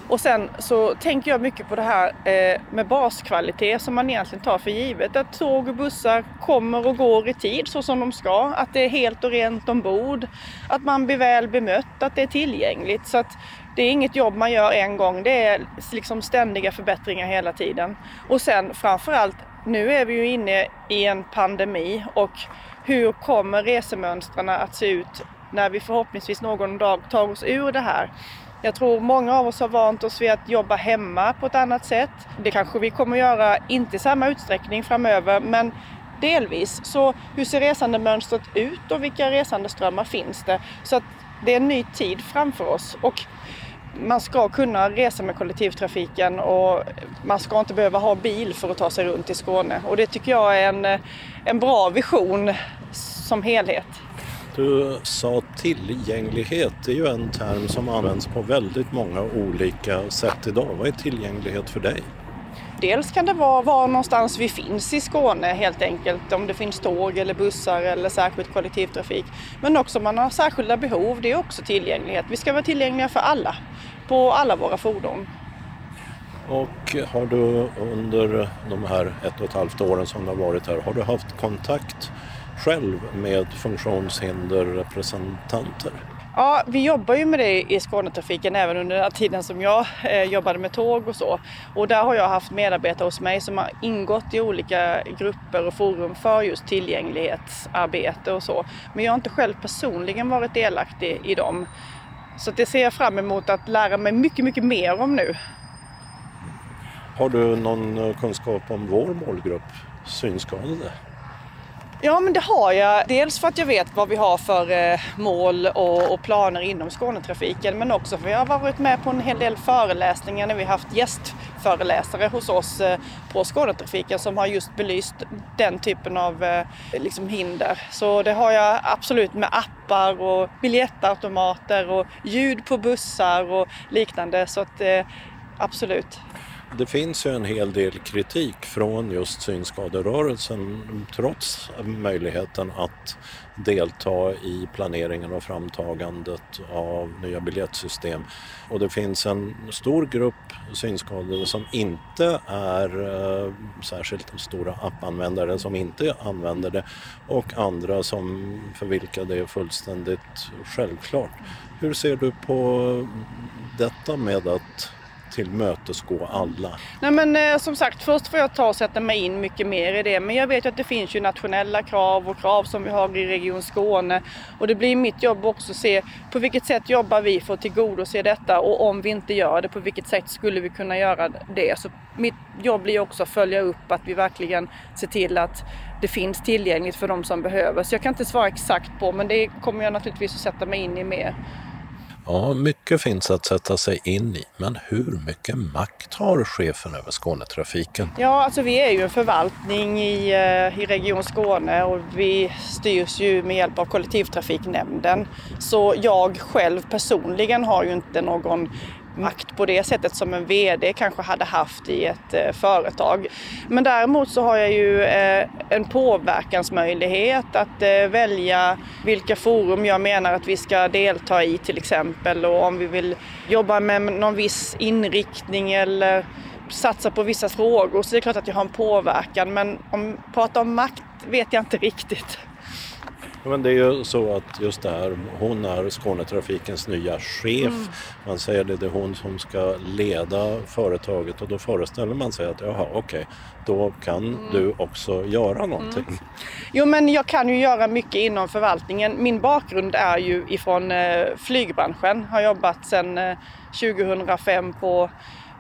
S10: Och sen så tänker jag mycket på det här eh, med baskvalitet som man egentligen tar för givet. Att tåg och bussar kommer och går i tid så som de ska. Att det är helt och rent ombord. Att man blir väl bemött, att det är tillgängligt. Så att det är inget jobb man gör en gång. Det är liksom ständiga förbättringar hela tiden. Och sen framförallt, nu är vi ju inne i en pandemi och hur kommer resemönstren att se ut när vi förhoppningsvis någon dag tar oss ur det här? Jag tror många av oss har vant oss vid att jobba hemma på ett annat sätt. Det kanske vi kommer att göra, inte i samma utsträckning framöver, men delvis. Så hur ser resandemönstret ut och vilka resandeströmmar finns det? Så att det är en ny tid framför oss. Och man ska kunna resa med kollektivtrafiken och man ska inte behöva ha bil för att ta sig runt i Skåne. Och det tycker jag är en, en bra vision som helhet.
S11: Du sa tillgänglighet, det är ju en term som används på väldigt många olika sätt idag. Vad är tillgänglighet för dig?
S10: Dels kan det vara var någonstans vi finns i Skåne helt enkelt, om det finns tåg eller bussar eller särskild kollektivtrafik. Men också om man har särskilda behov, det är också tillgänglighet. Vi ska vara tillgängliga för alla, på alla våra fordon.
S11: Och har du under de här ett och ett halvt åren som du har varit här, har du haft kontakt själv med funktionshinderrepresentanter?
S10: Ja, vi jobbar ju med det i Skånetrafiken även under den tiden som jag eh, jobbade med tåg och så. Och där har jag haft medarbetare hos mig som har ingått i olika grupper och forum för just tillgänglighetsarbete och så. Men jag har inte själv personligen varit delaktig i dem. Så det ser jag fram emot att lära mig mycket, mycket mer om nu.
S11: Har du någon kunskap om vår målgrupp, synskadade?
S10: Ja, men det har jag. Dels för att jag vet vad vi har för eh, mål och, planer inom Skånetrafiken, men också för att jag har varit med på en hel del föreläsningar när vi haft gästföreläsare hos oss eh, på Skånetrafiken som har just belyst den typen av eh, liksom hinder. Så det har jag absolut med appar och biljettautomater och ljud på bussar och liknande. Så att absolut
S11: det finns ju en hel del kritik från just synskaderörelsen trots möjligheten att delta i planeringen och framtagandet av nya biljettsystem. Och det finns en stor grupp synskadade som inte är eh, särskilt stora appanvändare som inte använder det och andra som för vilka det är fullständigt självklart. Hur ser du på detta med att tillmötesgå alla?
S10: Nej men eh, som sagt, först får jag ta och sätta mig in mycket mer i det. Men jag vet ju att det finns ju nationella krav och krav som vi har i Region Skåne. Och det blir mitt jobb också att se på vilket sätt jobbar vi för att tillgodose detta och om vi inte gör det, på vilket sätt skulle vi kunna göra det? Så mitt jobb blir också att följa upp att vi verkligen ser till att det finns tillgängligt för de som behöver. Så jag kan inte svara exakt på, men det kommer jag naturligtvis att sätta mig in i mer.
S11: Ja, mycket finns att sätta sig in i, men hur mycket makt har chefen över Skånetrafiken?
S10: Ja, alltså vi är ju en förvaltning i, eh, i Region Skåne och vi styrs ju med hjälp av kollektivtrafiknämnden. Så jag själv personligen har ju inte någon makt på det sättet som en VD kanske hade haft i ett eh, företag. Men däremot så har jag ju eh, en påverkansmöjlighet att eh, välja vilka forum jag menar att vi ska delta i till exempel och om vi vill jobba med någon viss inriktning eller satsa på vissa frågor så det är klart att jag har en påverkan men om prata om makt vet jag inte riktigt.
S11: Men det är ju så att just det här, hon är Skånetrafikens nya chef. Mm. Man säger det, det är hon som ska leda företaget och då föreställer man sig att jaha okej, okay, då kan mm. du också göra någonting. Mm.
S10: Jo men jag kan ju göra mycket inom förvaltningen. Min bakgrund är ju ifrån eh, flygbranschen. Har jobbat sedan eh, 2005 på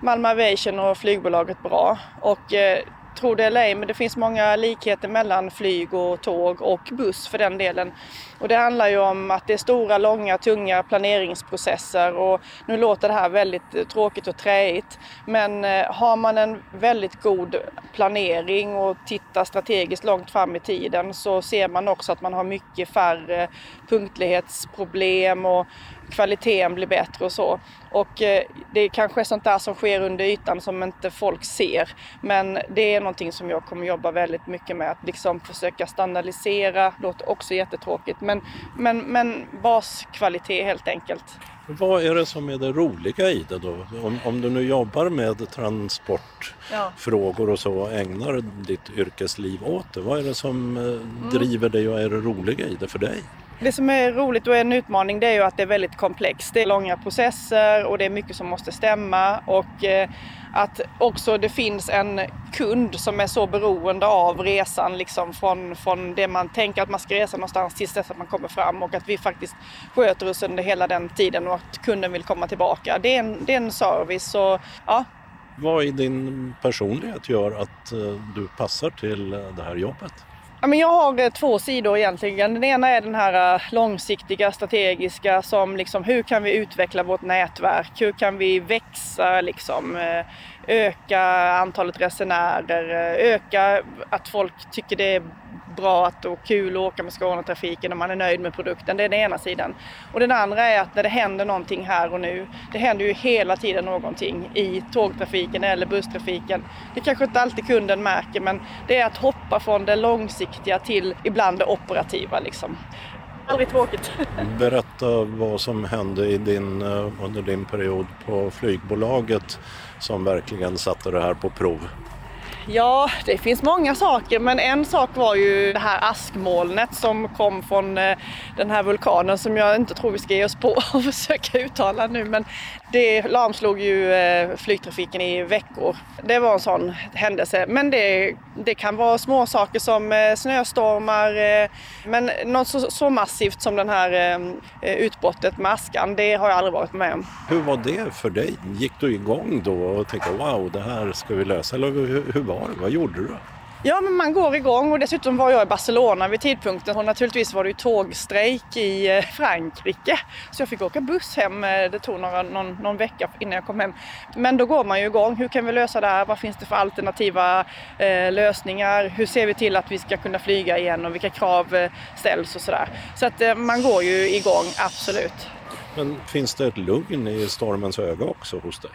S10: Malmö Aviation och flygbolaget Bra. Och eh, tro det eller ej, men det finns många likheter mellan flyg och tåg och buss för den delen. Och det handlar ju om att det är stora, långa, tunga planeringsprocesser och nu låter det här väldigt eh, tråkigt och träigt. Men eh, har man en väldigt god planering och tittar strategiskt långt fram i tiden så ser man också att man har mycket färre punktlighetsproblem och kvaliteten blir bättre och så. Och eh, det är kanske sånt där som sker under ytan som inte folk ser. Men det är någonting som jag kommer jobba väldigt mycket med. Att liksom försöka standardisera, låter också jättetråkigt. Men, men, men baskvalitet helt enkelt.
S11: Vad är det som är det roliga i det då? Om, om du nu jobbar med transportfrågor och så och ägnar ditt yrkesliv åt det. Vad är det som eh, mm. driver dig och är det roliga i det för dig?
S10: Det som är roligt och en utmaning det är ju att det är väldigt komplext. Det är långa processer och det är mycket som måste stämma och eh, att också det finns en kund som är så beroende av resan liksom från, från det man tänker att man ska resa någonstans tills dess att man kommer fram och att vi faktiskt sköter oss under hela den tiden och att kunden vill komma tillbaka. Det är en, det är en service och ja.
S11: Vad i din personlighet gör att eh, du passar till eh, det här jobbet?
S10: Jag har eh, två sidor egentligen. Den ena är den här eh, långsiktiga, strategiska som liksom hur kan vi utveckla vårt nätverk? Hur kan vi växa liksom? Eh, öka antalet resenärer, öka att folk tycker det är bra att och kul att åka med Skånetrafiken och man är nöjd med produkten. Det är den ena sidan. Och den andra är att när det händer någonting här och nu, det händer ju hela tiden någonting i tågtrafiken eller busstrafiken. Det kanske inte alltid kunden märker men det är att hoppa från det långsiktiga till ibland det operativa liksom. Aldrig tråkigt.
S11: Berätta vad som hände i din, eh, under din period på flygbolaget som verkligen satte det här på prov.
S10: Ja, det finns många saker men en sak var ju det här askmolnet som kom från eh, den här vulkanen som jag inte tror vi ska ge oss på och försöka uttala nu men det lamslog ju eh, flygtrafiken i veckor. Det var en sån händelse men det, det kan vara små saker som eh, snöstormar eh, men något så, så massivt som den här utbrottet med askan det har jag aldrig varit med om.
S11: Hur var det för dig? Gick du igång då och tänkte wow det här ska vi lösa eller hur, hur var det? Vad gjorde du?
S10: Ja, men man går igång och dessutom var jag i Barcelona vid tidpunkten och naturligtvis var det ju tågstrejk i eh, Frankrike. Så jag fick åka buss hem. Eh, det tog några, någon, någon vecka innan jag kom hem. Men då går man ju igång. Hur kan vi lösa det här? Vad finns det för alternativa eh, lösningar? Hur ser vi till att vi ska kunna flyga igen och vilka krav eh, ställs och sådär. Så att eh, man går ju igång, absolut.
S11: Men finns det ett lugn i stormens öga också hos dig?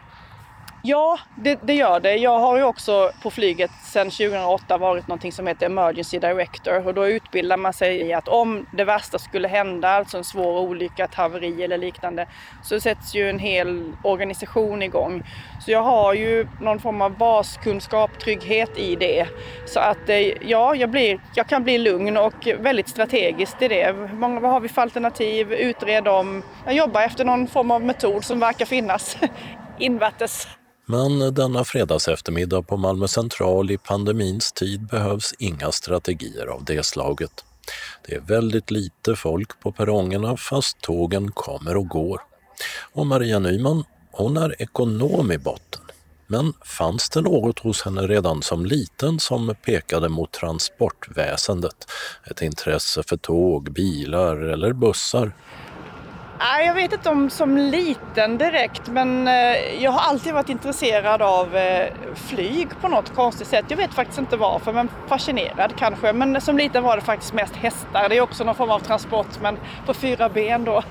S10: Ja, det, det, gör det. Jag har ju också på flyget sedan 2008 varit någonting som heter Emergency Director och då utbildar man sig i att om det värsta skulle hända, alltså en svår olycka, ett haveri eller liknande, så sätts ju en hel organisation igång. Så jag har ju någon form av baskunskap, trygghet i det. Så att eh, ja, jag, blir, jag kan bli lugn och väldigt strategiskt i det. Många, vad har vi för alternativ? Utred dem. Jag jobbar efter någon form av metod som verkar finnas invärtes.
S11: Men denna fredagseftermiddag på Malmö central i pandemins tid behövs inga strategier av det slaget. Det är väldigt lite folk på perrongerna fast tågen kommer och går. Och Maria Nyman, hon är ekonom i botten. Men fanns det något hos henne redan som liten som pekade mot transportväsendet? Ett intresse för tåg, bilar eller bussar?
S10: Nej, jag vet inte om som liten direkt men eh, jag har alltid varit intresserad av eh, flyg på något konstigt sätt. Jag vet faktiskt inte varför men fascinerad kanske. Men som liten var det faktiskt mest hästar. Det är också någon form av transport men på fyra ben då.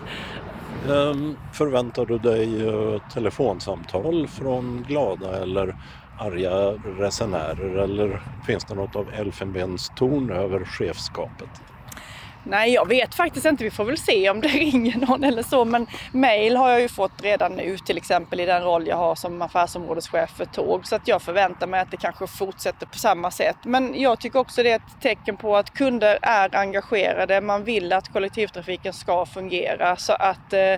S11: Ehm, förväntar du dig eh, telefonsamtal från glada eller arga resenärer eller finns det något av elfenbenstorn över chefskapet?
S10: Nej, jag vet faktiskt inte. Vi får väl se om det ringer någon eller så. Men mail har jag ju fått redan nu, till exempel i den roll jag har som affärsområdeschef för tåg. Så att jag förväntar mig att det kanske fortsätter på samma sätt. Men jag tycker också det är ett tecken på att kunder är engagerade. Man vill att kollektivtrafiken ska fungera. Så att eh,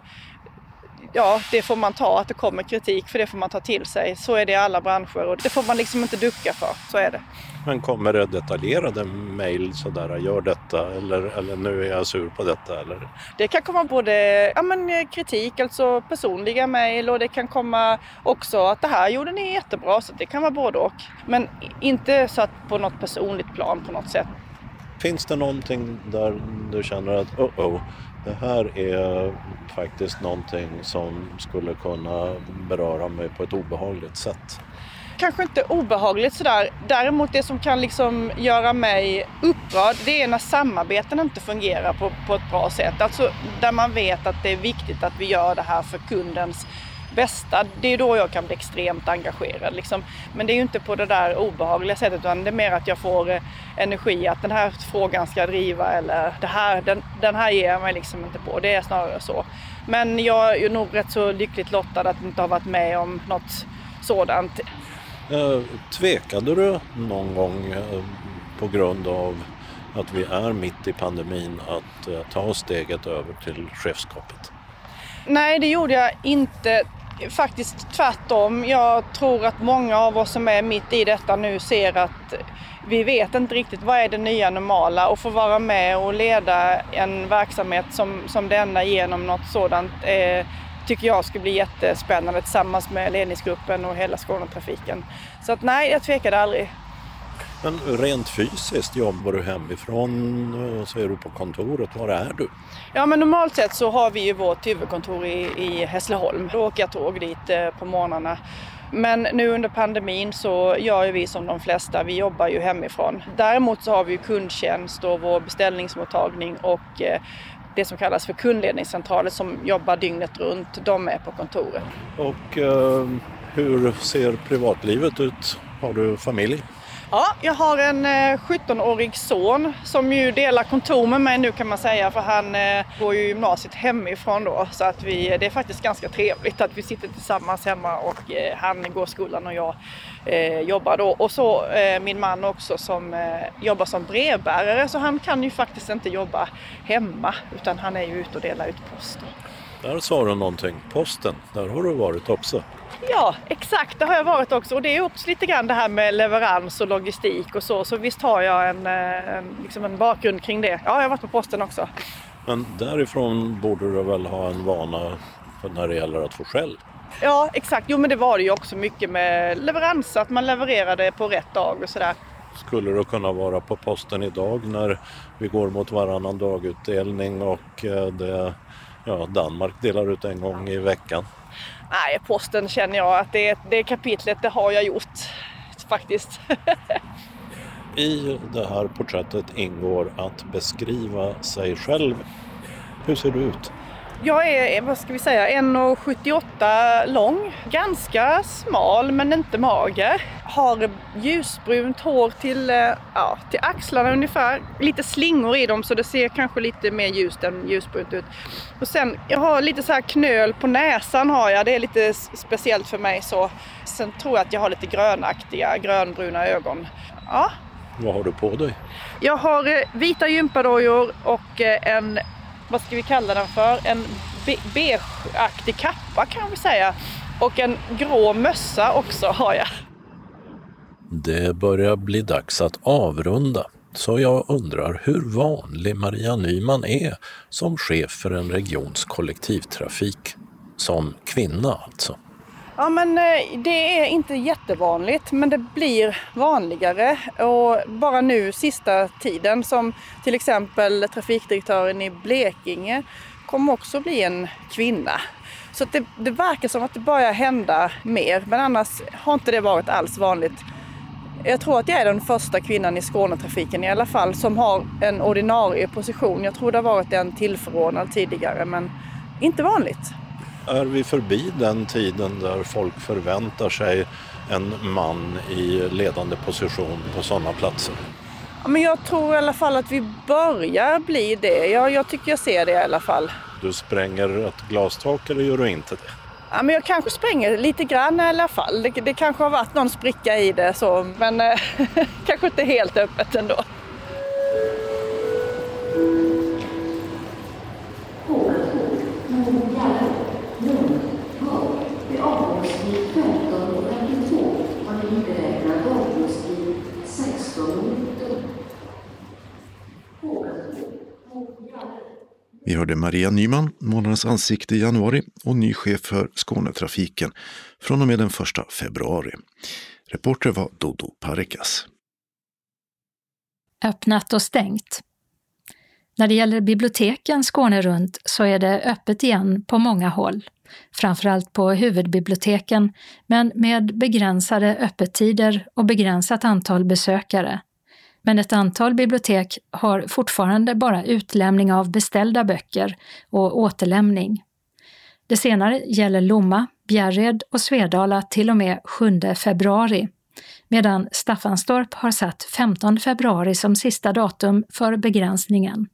S10: ja, det får man ta, att det kommer kritik, för det får man ta till sig. Så är det i alla branscher och det får man liksom inte ducka för, så är det.
S11: Men kommer det detaljerade mejl sådär, gör detta eller, eller nu är jag sur på detta? Eller?
S10: Det kan komma både ja, men, eh, kritik, alltså personliga mejl och det kan komma också att det här gjorde ni jättebra, så det kan vara både och. Men inte så att på något personligt plan på något sätt.
S11: Finns det någonting där du känner att oh oh, det här är faktiskt någonting som skulle kunna beröra mig på ett obehagligt sätt?
S10: Kanske inte obehagligt sådär. Däremot det som kan liksom göra mig upprörd, det är när samarbeten inte fungerar på, på ett bra sätt. Alltså där man vet att det är viktigt att vi gör det här för kundens bästa. Det är då jag kan bli extremt engagerad. Liksom. Men det är ju inte på det där obehagliga sättet utan det är mer att jag får eh, energi att den här frågan ska jag driva eller det här, den, den här ger jag mig liksom inte på. Det är snarare så. Men jag är nog rätt så lyckligt lottad att inte ha varit med om något sådant.
S11: Eh, tvekade du någon gång eh, på grund av att vi är mitt i pandemin att eh, ta steget över till chefskapet?
S10: Nej, det gjorde jag inte. Faktiskt tvärtom. Jag tror att många av oss som är mitt i detta nu ser att vi vet inte riktigt vad är det nya normala och få vara med och leda en verksamhet som, som denna genom något sådant eh, tycker jag ska bli jättespännande tillsammans med ledningsgruppen och hela Skånetrafiken. Så att nej, jag tvekade aldrig.
S11: Men rent fysiskt, jobbar du hemifrån? Så är du på kontoret? Var är du?
S10: Ja, men normalt sett så har vi ju vårt huvudkontor i, i Hässleholm. Då åker jag tåg dit eh, på morgnarna. Men nu under pandemin så gör ju vi som de flesta, vi jobbar ju hemifrån. Däremot så har vi ju kundtjänst och vår beställningsmottagning och eh, det som kallas för kundledningscentraler som jobbar dygnet runt. De är på kontoret.
S11: Och eh, hur ser privatlivet ut? Har du familj?
S10: Ja, jag har en 17-årig eh, son som ju delar kontor med mig nu kan man säga för han eh, går ju gymnasiet hemifrån då så att vi, det är faktiskt ganska trevligt att vi sitter tillsammans hemma och eh, han går skolan och jag eh, jobbar då. Och så eh, min man också som eh, jobbar som brevbärare så han kan ju faktiskt inte jobba hemma utan han är ju ute och delar ut post.
S11: Där sa du någonting, posten, där har du varit också.
S10: Ja, exakt. Det har jag varit också. Och det är också lite grann det här med leverans och logistik och så. Så visst har jag en, eh, en, liksom en bakgrund kring det. Ja, jag har varit på posten också.
S11: Men därifrån borde du väl ha en vana när det gäller att få skäll?
S10: Ja, exakt. Jo, men det var det ju också mycket med leverans, att man levererade på rätt dag och sådär.
S11: Skulle du kunna vara på posten idag när vi går mot varannan dagutdelning och eh, det, ja, Danmark delar ut en gång i veckan?
S10: Nej, posten känner jag att det, det kapitlet, det har jag gjort faktiskt.
S11: I det här porträttet ingår att beskriva sig själv. Hur ser du ut?
S10: Jag är, vad ska vi säga, 1,78 lång. Ganska smal men inte mager. Har ljusbrunt hår till, eh, ja, till axlarna ungefär. Lite slingor i dem så det ser kanske lite mer ljust än ljusbrunt ut. Och sen, jag har lite så här knöl på näsan har jag. Det är lite speciellt för mig så. Sen tror jag att jag har lite grönaktiga, grönbruna ögon. Ja.
S11: Vad har du på dig?
S10: Jag har eh, vita gympadojor och eh, en vad ska vi kalla den för? En be beigeaktig kappa kan vi säga. Och en grå mössa också har jag.
S11: Det börjar bli dags att avrunda. Så jag undrar hur vanlig Maria Nyman är som chef för en regions kollektivtrafik. Som kvinna alltså.
S10: Ja men eh, det är inte jättevanligt men det blir vanligare och bara nu sista tiden som till exempel trafikdirektören i Blekinge kommer också bli en kvinna. Så det, det verkar som att det börjar hända mer men annars har inte det varit alls vanligt. Jag tror att jag är den första kvinnan i Skånetrafiken i alla fall som har en ordinarie position. Jag tror det har varit en tillförordnad tidigare men inte vanligt.
S11: Är vi förbi den tiden där folk förväntar sig en man i ledande position på sådana platser?
S10: Ja, men jag tror i alla fall att vi börjar bli det. Jag, jag tycker jag ser det i alla fall.
S11: Du spränger ett glastak eller gör du inte det?
S10: Ja, men jag kanske spränger lite grann i alla fall. Det, det kanske har varit någon spricka i det så, men eh, kanske inte helt öppet ändå.
S2: Vi hörde Maria Nyman, månadens ansikte i januari och ny chef för Skånetrafiken från och med den 1 februari. Reporter var Dodo Parikas.
S1: Öppnat och stängt. När det gäller biblioteken Skåne runt så är det öppet igen på många håll. Framförallt på huvudbiblioteken, men med begränsade öppettider och begränsat antal besökare. Men ett antal bibliotek har fortfarande bara utlämning av beställda böcker och återlämning. Det senare gäller Lomma, Bjärred och Svedala till och med 7 februari, medan Staffanstorp har satt 15 februari som sista datum för begränsningen.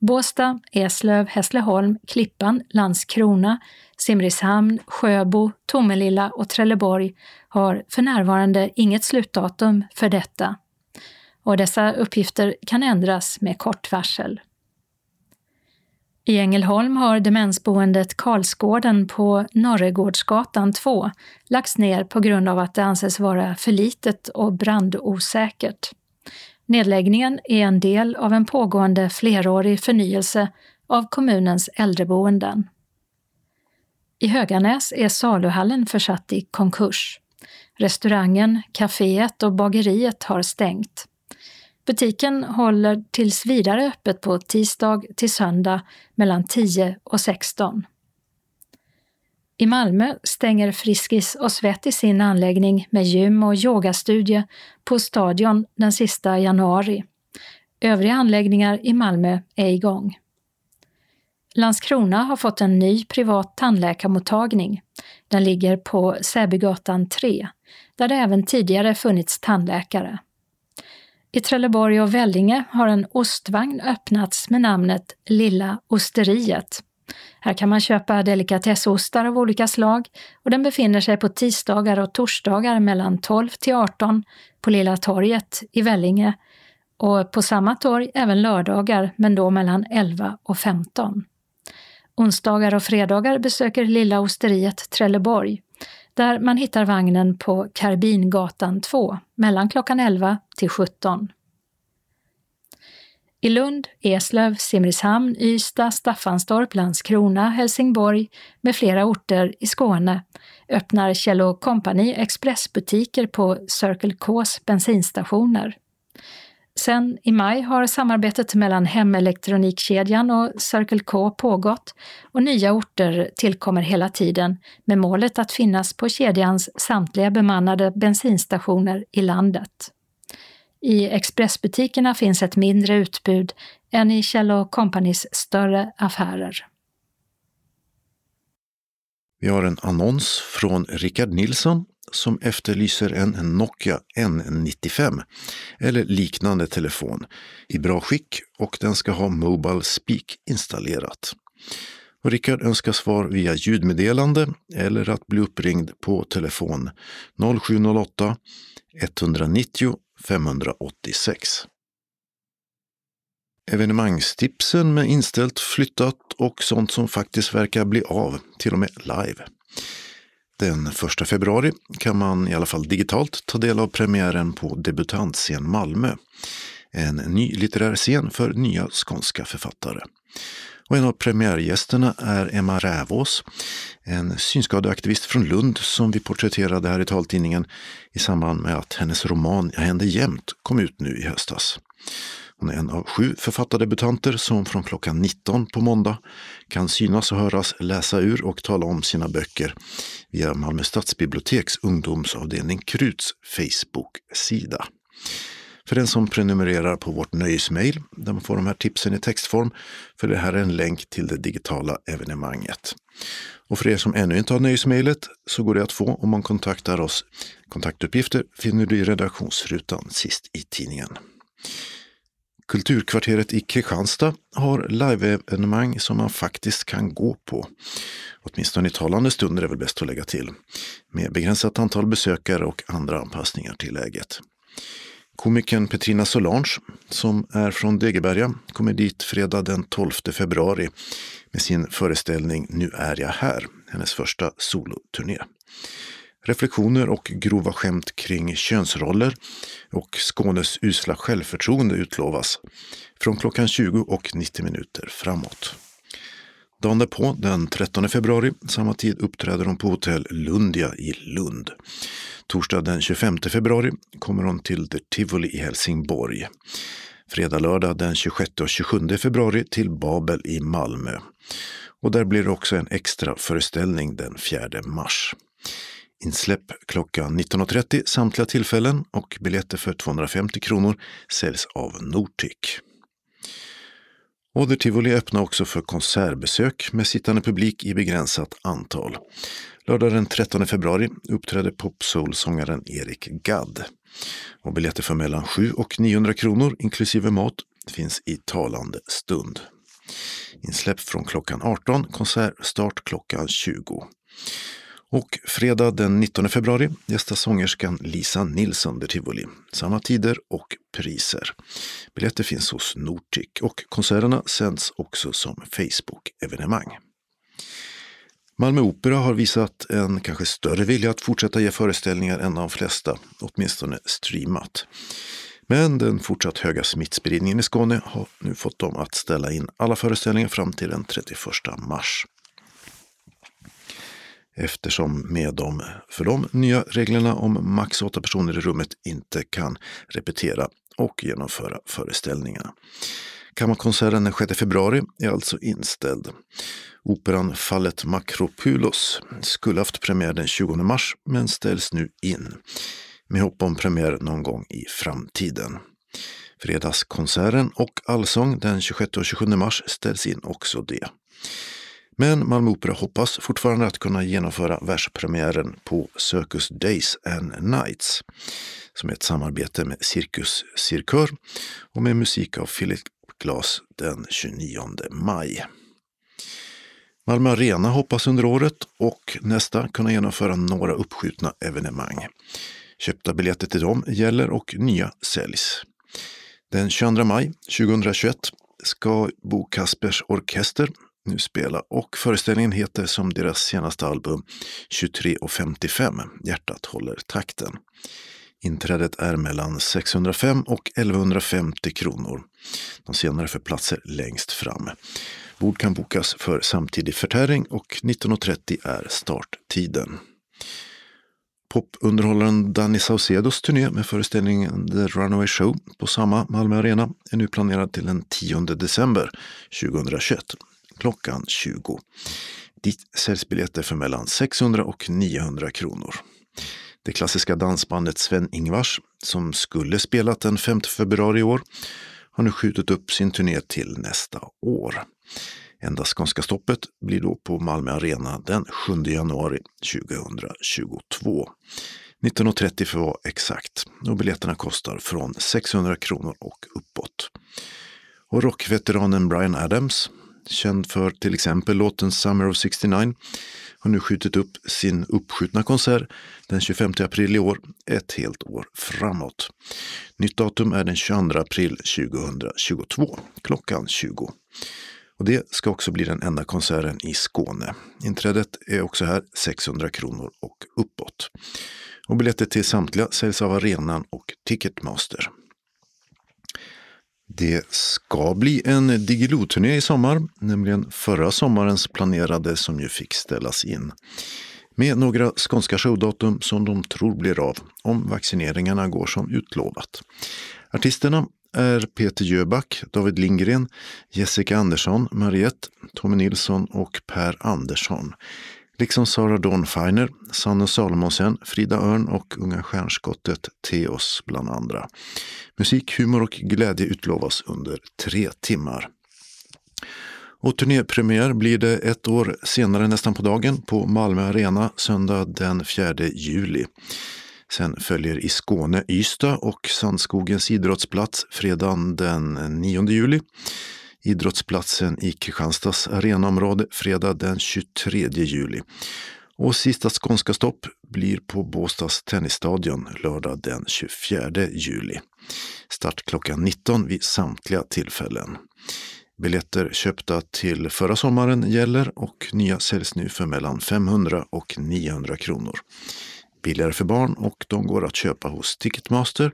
S1: Båstad, Eslöv, Hässleholm, Klippan, Landskrona, Simrishamn, Sjöbo, Tomelilla och Trelleborg har för närvarande inget slutdatum för detta och dessa uppgifter kan ändras med kort varsel. I Ängelholm har demensboendet Karlsgården på Norregårdsgatan 2 lagts ner på grund av att det anses vara för litet och brandosäkert. Nedläggningen är en del av en pågående flerårig förnyelse av kommunens äldreboenden. I Höganäs är saluhallen försatt i konkurs. Restaurangen, kaféet och bageriet har stängt. Butiken håller tills vidare öppet på tisdag till söndag mellan 10 och 16. I Malmö stänger Friskis och Svettis sin anläggning med gym och yogastudie på Stadion den sista januari. Övriga anläggningar i Malmö är igång. Landskrona har fått en ny privat tandläkarmottagning. Den ligger på Säbygatan 3, där det även tidigare funnits tandläkare. I Trelleborg och Vellinge har en ostvagn öppnats med namnet Lilla Osteriet. Här kan man köpa delikatessostar av olika slag och den befinner sig på tisdagar och torsdagar mellan 12 till 18 på Lilla torget i Vellinge och på samma torg även lördagar men då mellan 11 och 15. Onsdagar och fredagar besöker Lilla Osteriet Trelleborg där man hittar vagnen på Karbingatan 2 mellan klockan 11 till 17. I Lund, Eslöv, Simrishamn, Ystad, Staffanstorp, Landskrona, Helsingborg med flera orter i Skåne öppnar Kjell Company expressbutiker på Circle Ks bensinstationer. Sen i maj har samarbetet mellan hemelektronikkedjan och Circle K pågått och nya orter tillkommer hela tiden med målet att finnas på kedjans samtliga bemannade bensinstationer i landet. I expressbutikerna finns ett mindre utbud än i Kjell Companys större affärer.
S2: Vi har en annons från Rickard Nilsson som efterlyser en Nokia N95 eller liknande telefon i bra skick och den ska ha Mobile Speak installerat. Och Rickard önskar svar via ljudmeddelande eller att bli uppringd på telefon 0708 190 586. Evenemangstipsen med inställt, flyttat och sånt som faktiskt verkar bli av, till och med live. Den 1 februari kan man i alla fall digitalt ta del av premiären på Debutantscen Malmö. En ny litterär scen för nya skånska författare. Och en av premiärgästerna är Emma Rävås, en synskadeaktivist från Lund som vi porträtterade här i taltidningen i samband med att hennes roman Jag händer jämt kom ut nu i höstas. Hon är en av sju författardebutanter som från klockan 19 på måndag kan synas och höras läsa ur och tala om sina böcker via Malmö stadsbiblioteks ungdomsavdelning Kruts Facebook-sida. För den som prenumererar på vårt nöjesmail, där man får de här tipsen i textform, för det här är en länk till det digitala evenemanget. Och för er som ännu inte har nöjesmejlet så går det att få om man kontaktar oss. Kontaktuppgifter finner du i redaktionsrutan sist i tidningen. Kulturkvarteret i Kristianstad har live-evenemang som man faktiskt kan gå på. Åtminstone i talande stunder är väl bäst att lägga till. Med begränsat antal besökare och andra anpassningar till läget. Komikern Petrina Solange, som är från Degeberga, kommer dit fredag den 12 februari med sin föreställning Nu är jag här, hennes första soloturné. Reflektioner och grova skämt kring könsroller och Skånes usla självförtroende utlovas från klockan 20 och 90 minuter framåt. Dagen därpå, den 13 februari, samma tid uppträder hon på hotell Lundia i Lund. Torsdag den 25 februari kommer hon till The Tivoli i Helsingborg. Fredag, lördag den 26 och 27 februari till Babel i Malmö. Och där blir det också en extra föreställning den 4 mars. Insläpp klockan 19.30 samtliga tillfällen och biljetter för 250 kronor säljs av Nortic. Åder Tivoli öppnar också för konsertbesök med sittande publik i begränsat antal. Lördag den 13 februari uppträder popsoul-sångaren Erik Gadd. Och biljetter för mellan 7 och 900 kronor inklusive mat finns i talande stund. Insläpp från klockan 18, konsertstart klockan 20. Och fredag den 19 februari gästar sångerskan Lisa Nilsson där Tivoli. Samma tider och priser. Biljetter finns hos Nortic och konserterna sänds också som Facebook-evenemang. Malmö Opera har visat en kanske större vilja att fortsätta ge föreställningar än de flesta, åtminstone streamat. Men den fortsatt höga smittspridningen i Skåne har nu fått dem att ställa in alla föreställningar fram till den 31 mars eftersom med de för de nya reglerna om max åtta personer i rummet inte kan repetera och genomföra föreställningarna. Kammarkonserten den 6 februari är alltså inställd. Operan Fallet Makropoulos skulle haft premiär den 20 mars men ställs nu in med hopp om premiär någon gång i framtiden. Fredagskonserten och allsång den 26 och 27 mars ställs in också det. Men Malmö Opera hoppas fortfarande att kunna genomföra världspremiären på Circus Days and Nights som är ett samarbete med Cirkus Cirkör och med musik av Philip Glass den 29 maj. Malmö Arena hoppas under året och nästa kunna genomföra några uppskjutna evenemang. Köpta biljetter till dem gäller och nya säljs. Den 22 maj 2021 ska Bo Kaspers Orkester nu spela och föreställningen heter som deras senaste album 23.55 Hjärtat håller takten. Inträdet är mellan 605 och 1150 kronor. De senare för platser längst fram. Bord kan bokas för samtidig förtäring och 19.30 är starttiden. Popunderhållaren Danny Saucedos turné med föreställningen The Runaway Show på samma Malmö Arena är nu planerad till den 10 december 2021 klockan 20. Dit säljs biljetter för mellan 600 och 900 kronor. Det klassiska dansbandet Sven-Ingvars, som skulle spelat den 5 februari i år, har nu skjutit upp sin turné till nästa år. Enda skånska stoppet blir då på Malmö Arena den 7 januari 2022. 19.30 för att vara exakt och biljetterna kostar från 600 kronor och uppåt. Och rockveteranen Brian Adams känd för till exempel låten Summer of 69, har nu skjutit upp sin uppskjutna konsert den 25 april i år ett helt år framåt. Nytt datum är den 22 april 2022 klockan 20. Och det ska också bli den enda konserten i Skåne. Inträdet är också här 600 kronor och uppåt. Och biljetter till samtliga säljs av arenan och Ticketmaster. Det ska bli en Diggiloo-turné i sommar, nämligen förra sommarens planerade som ju fick ställas in. Med några skånska showdatum som de tror blir av om vaccineringarna går som utlovat. Artisterna är Peter Jöback, David Lindgren, Jessica Andersson, Mariette, Tommy Nilsson och Per Andersson liksom Sara Dornfeiner, Sanne Salomonsen, Frida Örn och Unga Stjärnskottet Teos bland andra. Musik, humor och glädje utlovas under tre timmar. Och turnépremiär blir det ett år senare nästan på dagen på Malmö Arena söndag den 4 juli. Sen följer i Skåne Ystad och Sandskogens idrottsplats fredagen den 9 juli. Idrottsplatsen i Kristianstads arenaområde fredag den 23 juli. Och sista skånska stopp blir på Båstads tennisstadion lördag den 24 juli. Start klockan 19 vid samtliga tillfällen. Biljetter köpta till förra sommaren gäller och nya säljs nu för mellan 500 och 900 kronor. Billigare för barn och de går att köpa hos Ticketmaster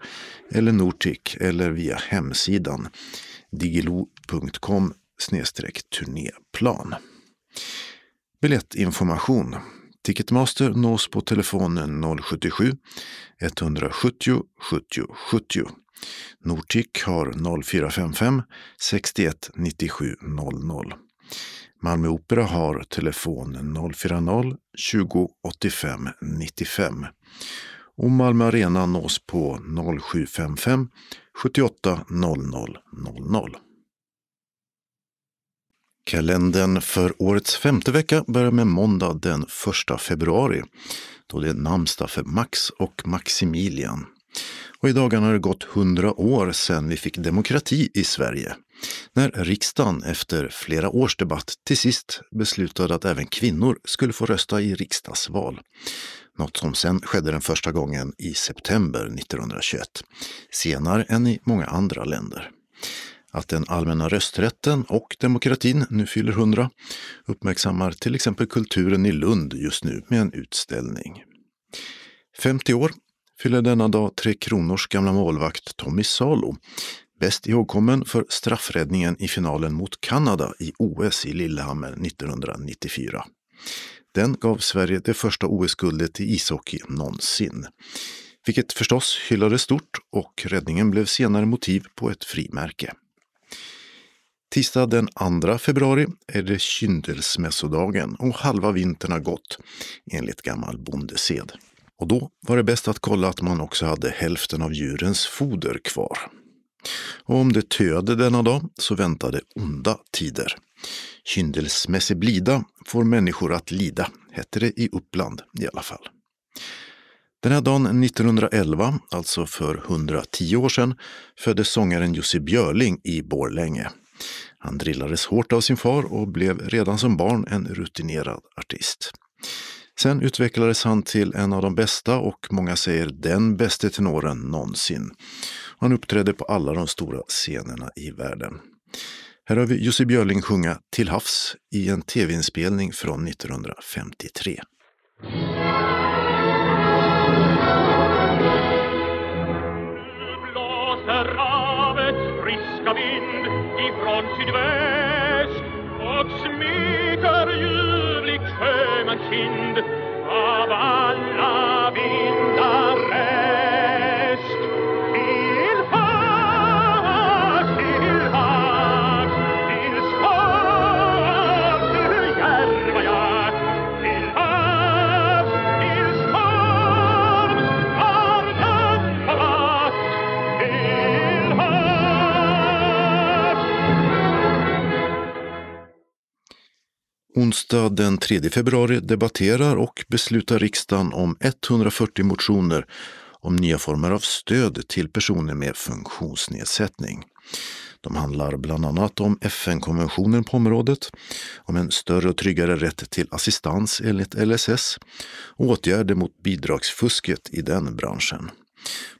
S2: eller Nortic eller via hemsidan digilo.com turnéplan. Biljettinformation. Ticketmaster nås på telefonen 077-170 70 70. Nortic har 0455 61 97 00. Malmö Opera har telefon 040 20 85 95. Och Malmö Arena nås på 0755 78 00 00. Kalendern för årets femte vecka börjar med måndag den 1 februari då det är namnsdag för Max och Maximilian. Och i dagarna har det gått hundra år sedan vi fick demokrati i Sverige. När riksdagen efter flera års debatt till sist beslutade att även kvinnor skulle få rösta i riksdagsval. Något som sen skedde den första gången i september 1921, senare än i många andra länder. Att den allmänna rösträtten och demokratin nu fyller hundra uppmärksammar till exempel kulturen i Lund just nu med en utställning. 50 år fyller denna dag Tre Kronors gamla målvakt Tommy Salo, bäst ihågkommen för straffräddningen i finalen mot Kanada i OS i Lillehammer 1994. Den gav Sverige det första OS-guldet i ishockey någonsin. Vilket förstås hyllades stort och räddningen blev senare motiv på ett frimärke. Tisdag den 2 februari är det kyndelsmässodagen och halva vintern har gått enligt gammal bondesed. Och då var det bäst att kolla att man också hade hälften av djurens foder kvar. Och om det töade denna dag så väntade onda tider. Kyndelsmässig blida får människor att lida, hette det i Uppland i alla fall. Den här dagen 1911, alltså för 110 år sedan, föddes sångaren Jussi Björling i Borlänge. Han drillades hårt av sin far och blev redan som barn en rutinerad artist. Sen utvecklades han till en av de bästa och många säger den bästa tenoren någonsin. Han uppträdde på alla de stora scenerna i världen. Här har vi Jussi Björling sjunga Till havs i en tv-inspelning från 1953.
S12: blåser havets friska vind ifrån sydväst och smeker ljuvligt sjömans kind
S2: Onsdag den 3 februari debatterar och beslutar riksdagen om 140 motioner om nya former av stöd till personer med funktionsnedsättning. De handlar bland annat om FN-konventionen på området, om en större och tryggare rätt till assistans enligt LSS och åtgärder mot bidragsfusket i den branschen.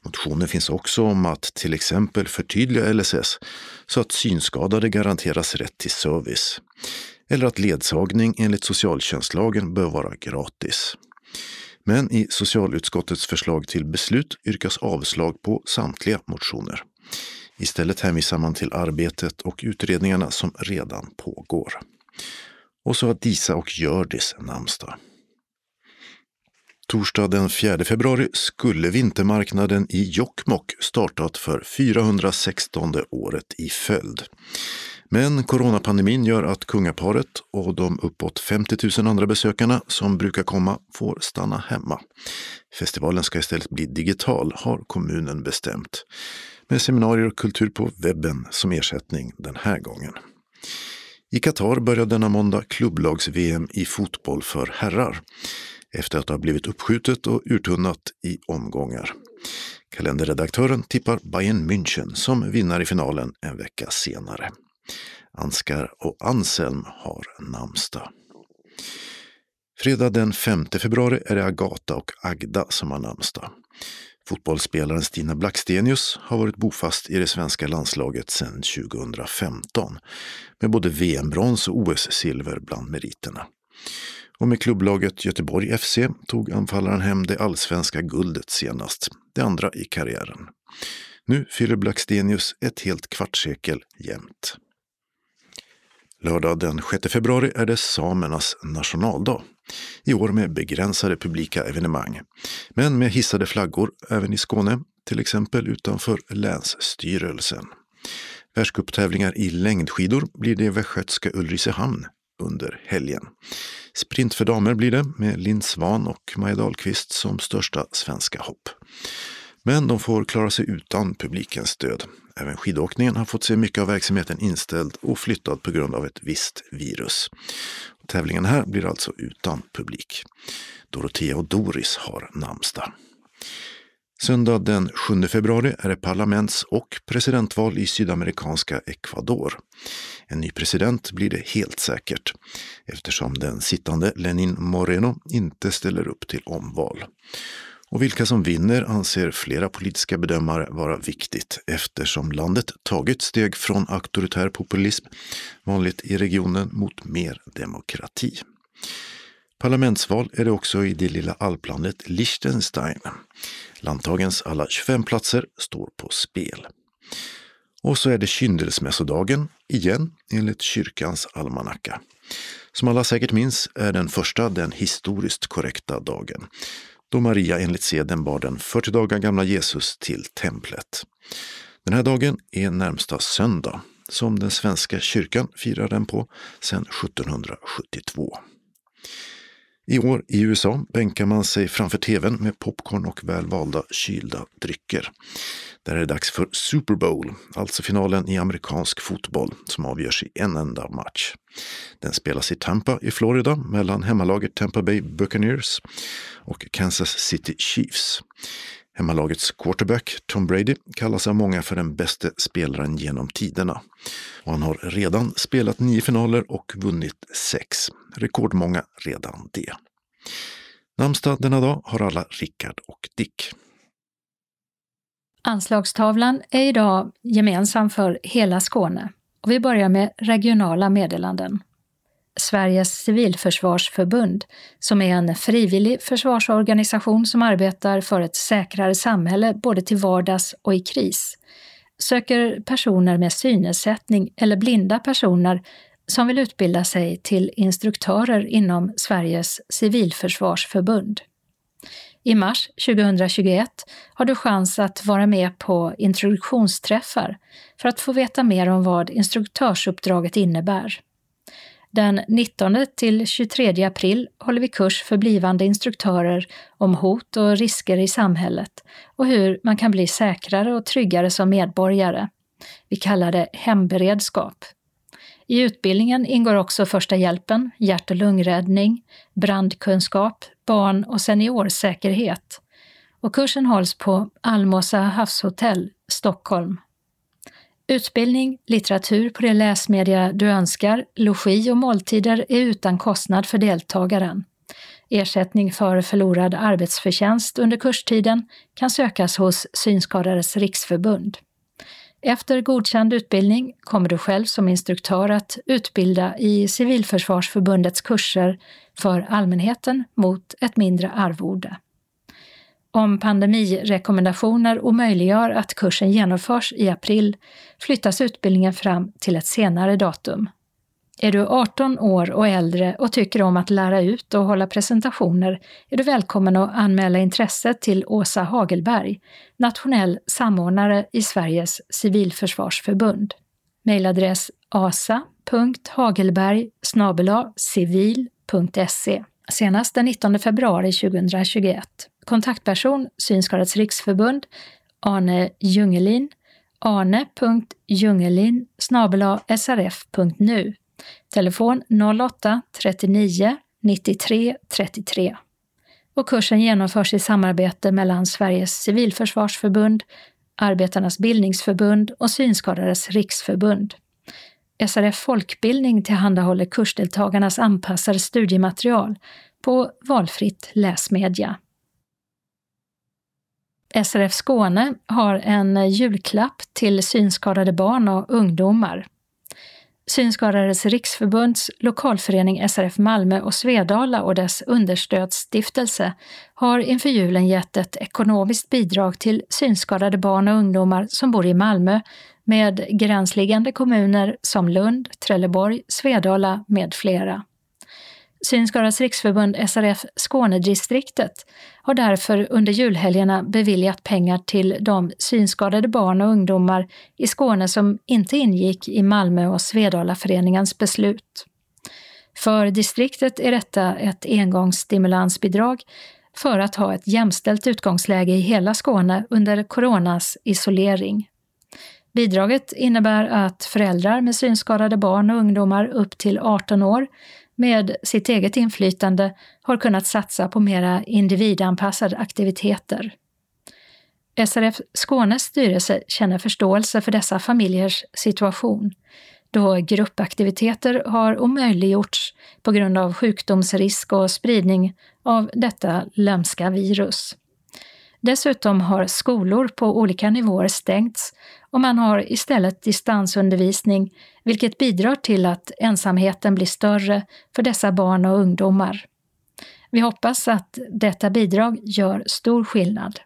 S2: Motioner finns också om att till exempel förtydliga LSS så att synskadade garanteras rätt till service eller att ledsagning enligt socialtjänstlagen bör vara gratis. Men i socialutskottets förslag till beslut yrkas avslag på samtliga motioner. Istället hänvisar man till arbetet och utredningarna som redan pågår. Och så har Disa och Hjördis namnsdag. Torsdag den 4 februari skulle vintermarknaden i Jokkmokk startat för 416 året i följd. Men coronapandemin gör att kungaparet och de uppåt 50 000 andra besökarna som brukar komma får stanna hemma. Festivalen ska istället bli digital, har kommunen bestämt. Med seminarier och kultur på webben som ersättning den här gången. I Qatar börjar denna måndag klubblags-VM i fotboll för herrar efter att ha blivit uppskjutet och urtunnat i omgångar. Kalenderredaktören tippar Bayern München som vinnare i finalen en vecka senare. Ansgar och Anselm har namnsdag. Fredag den 5 februari är det Agata och Agda som har namnsdag. Fotbollsspelaren Stina Blackstenius har varit bofast i det svenska landslaget sedan 2015 med både VM-brons och OS-silver bland meriterna. Och med klubblaget Göteborg FC tog anfallaren hem det allsvenska guldet senast, det andra i karriären. Nu fyller Blackstenius ett helt kvartssekel jämt. Lördag den 6 februari är det samernas nationaldag. I år med begränsade publika evenemang. Men med hissade flaggor även i Skåne, till exempel utanför Länsstyrelsen. Världscuptävlingar i längdskidor blir det i västgötska Ulricehamn under helgen. Sprint för damer blir det med Linn Svan och Maja Dahlqvist som största svenska hopp. Men de får klara sig utan publikens stöd. Även skidåkningen har fått se mycket av verksamheten inställd och flyttad på grund av ett visst virus. Tävlingen här blir alltså utan publik. Dorotea och Doris har namnsdag. Söndag den 7 februari är det parlaments och presidentval i sydamerikanska Ecuador. En ny president blir det helt säkert eftersom den sittande Lenin Moreno inte ställer upp till omval. Och vilka som vinner anser flera politiska bedömare vara viktigt eftersom landet tagit steg från auktoritär populism, vanligt i regionen, mot mer demokrati. Parlamentsval är det också i det lilla alplandet Liechtenstein. Landtagens alla 25 platser står på spel. Och så är det kyndelsmässodagen, igen enligt kyrkans almanacka. Som alla säkert minns är den första den historiskt korrekta dagen då Maria enligt seden bar den 40 dagar gamla Jesus till templet. Den här dagen är närmsta söndag, som den svenska kyrkan firar den på sedan 1772. I år i USA bänkar man sig framför tvn med popcorn och välvalda kylda drycker. Där är det dags för Super Bowl, alltså finalen i amerikansk fotboll som avgörs i en enda match. Den spelas i Tampa i Florida mellan hemmalaget Tampa Bay Buccaneers och Kansas City Chiefs. Hemmalagets quarterback Tom Brady kallas av många för den bästa spelaren genom tiderna. Och han har redan spelat nio finaler och vunnit sex. Rekordmånga redan det. Namnsdag denna dag har alla Rickard och Dick.
S1: Anslagstavlan är idag gemensam för hela Skåne och vi börjar med regionala meddelanden. Sveriges civilförsvarsförbund, som är en frivillig försvarsorganisation som arbetar för ett säkrare samhälle både till vardags och i kris, söker personer med synnedsättning eller blinda personer som vill utbilda sig till instruktörer inom Sveriges civilförsvarsförbund. I mars 2021 har du chans att vara med på introduktionsträffar för att få veta mer om vad instruktörsuppdraget innebär. Den 19 till 23 april håller vi kurs för blivande instruktörer om hot och risker i samhället och hur man kan bli säkrare och tryggare som medborgare. Vi kallar det hemberedskap. I utbildningen ingår också första hjälpen, hjärt och lungräddning, brandkunskap, barn och seniorsäkerhet. Och kursen hålls på Almåsa havshotell, Stockholm. Utbildning, litteratur på det läsmedia du önskar, logi och måltider är utan kostnad för deltagaren. Ersättning för förlorad arbetsförtjänst under kurstiden kan sökas hos Synskadades riksförbund. Efter godkänd utbildning kommer du själv som instruktör att utbilda i Civilförsvarsförbundets kurser för allmänheten mot ett mindre arvode. Om pandemirekommendationer omöjliggör att kursen genomförs i april flyttas utbildningen fram till ett senare datum. Är du 18 år och äldre och tycker om att lära ut och hålla presentationer är du välkommen att anmäla intresse till Åsa Hagelberg, nationell samordnare i Sveriges civilförsvarsförbund. Mailadress asa.hagelberg civil.se senast den 19 februari 2021. Kontaktperson Synskadades riksförbund Arne Jungelin arne.jungelin srf.nu Telefon 08-39 93 33 och kursen genomförs i samarbete mellan Sveriges civilförsvarsförbund, Arbetarnas bildningsförbund och Synskadades riksförbund. SRF Folkbildning tillhandahåller kursdeltagarnas anpassade studiematerial på valfritt läsmedia. SRF Skåne har en julklapp till synskadade barn och ungdomar. Synskadades riksförbunds lokalförening SRF Malmö och Svedala och dess understödsstiftelse har inför julen gett ett ekonomiskt bidrag till synskadade barn och ungdomar som bor i Malmö med gränsliggande kommuner som Lund, Trelleborg, Svedala med flera. Synskadades riksförbund SRF Skånedistriktet har därför under julhelgerna beviljat pengar till de synskadade barn och ungdomar i Skåne som inte ingick i Malmö och Svedalaföreningens beslut. För distriktet är detta ett engångsstimulansbidrag för att ha ett jämställt utgångsläge i hela Skåne under coronas isolering. Bidraget innebär att föräldrar med synskadade barn och ungdomar upp till 18 år med sitt eget inflytande har kunnat satsa på mera individanpassade aktiviteter. SRF Skånes styrelse känner förståelse för dessa familjers situation, då gruppaktiviteter har omöjliggjorts på grund av sjukdomsrisk och spridning av detta lömska virus. Dessutom har skolor på olika nivåer stängts och man har istället distansundervisning, vilket bidrar till att ensamheten blir större för dessa barn och ungdomar. Vi hoppas att detta bidrag gör stor skillnad.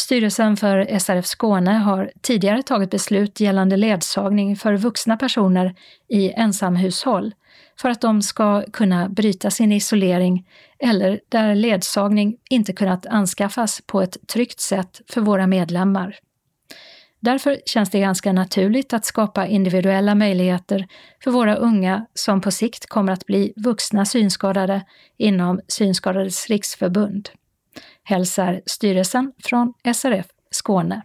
S1: Styrelsen för SRF Skåne har tidigare tagit beslut gällande ledsagning för vuxna personer i ensamhushåll för att de ska kunna bryta sin isolering eller där ledsagning inte kunnat anskaffas på ett tryggt sätt för våra medlemmar. Därför känns det ganska naturligt att skapa individuella möjligheter för våra unga som på sikt kommer att bli vuxna synskadade inom Synskadades riksförbund. Hälsar styrelsen från SRF Skåne.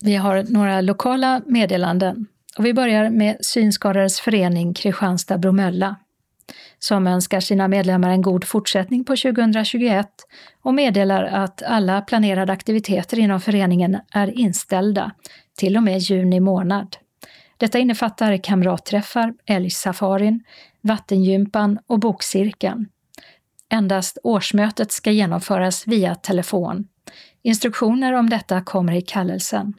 S1: Vi har några lokala meddelanden och vi börjar med Synskadades förening Kristianstad-Bromölla som önskar sina medlemmar en god fortsättning på 2021 och meddelar att alla planerade aktiviteter inom föreningen är inställda till och med juni månad. Detta innefattar kamratträffar, älgsafarin, vattengympan och bokcirkeln. Endast årsmötet ska genomföras via telefon. Instruktioner om detta kommer i kallelsen.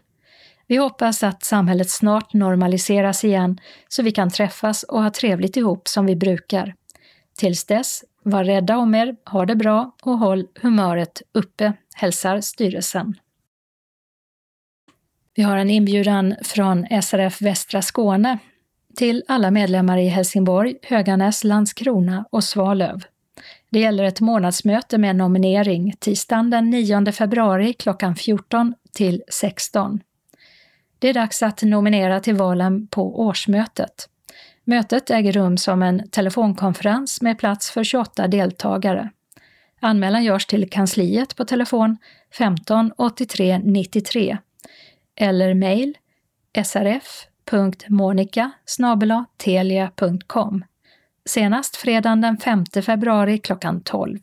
S1: Vi hoppas att samhället snart normaliseras igen så vi kan träffas och ha trevligt ihop som vi brukar. Tills dess, var rädda om er, ha det bra och håll humöret uppe, hälsar styrelsen. Vi har en inbjudan från SRF Västra Skåne till alla medlemmar i Helsingborg, Höganäs, Landskrona och Svalöv. Det gäller ett månadsmöte med nominering tisdagen den 9 februari klockan 14 till 16. Det är dags att nominera till valen på årsmötet. Mötet äger rum som en telefonkonferens med plats för 28 deltagare. Anmälan görs till kansliet på telefon 15 83 93 eller mejl srf.monica telia.com senast fredagen den 5 februari klockan 12.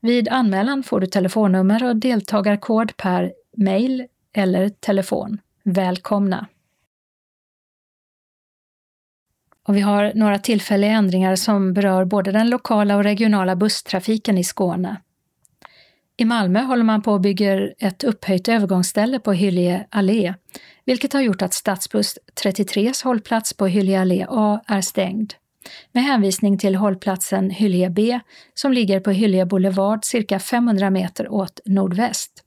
S1: Vid anmälan får du telefonnummer och deltagarkod per mejl eller telefon. Välkomna! Och vi har några tillfälliga ändringar som berör både den lokala och regionala busstrafiken i Skåne. I Malmö håller man på att bygga ett upphöjt övergångsställe på Hyllie allé, vilket har gjort att stadsbuss 33s hållplats på Hyllie allé A är stängd. Med hänvisning till hållplatsen Hyllie B som ligger på Hyllie boulevard cirka 500 meter åt nordväst.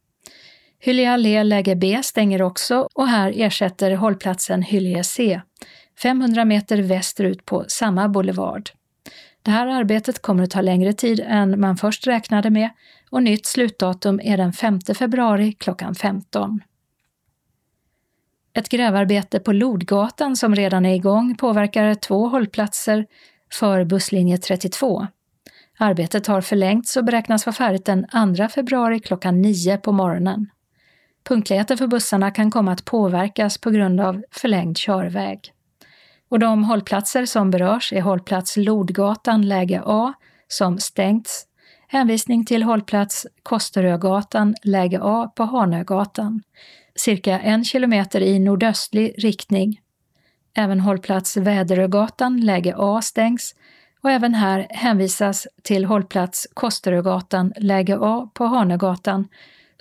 S1: Hyllie allé läge B stänger också och här ersätter hållplatsen Hyllie C 500 meter västerut på samma boulevard. Det här arbetet kommer att ta längre tid än man först räknade med och nytt slutdatum är den 5 februari klockan 15. Ett grävarbete på Lodgatan som redan är igång påverkar två hållplatser för busslinje 32. Arbetet har förlängts och beräknas vara färdigt den 2 februari klockan 9 på morgonen. Punktligheten för bussarna kan komma att påverkas på grund av förlängd körväg. Och de hållplatser som berörs är hållplats Lodgatan läge A som stängts, hänvisning till hållplats Kosterögatan läge A på Hanögatan, cirka en kilometer i nordöstlig riktning. Även hållplats Väderögatan läge A stängs och även här hänvisas till hållplats Kosterögatan läge A på Hanögatan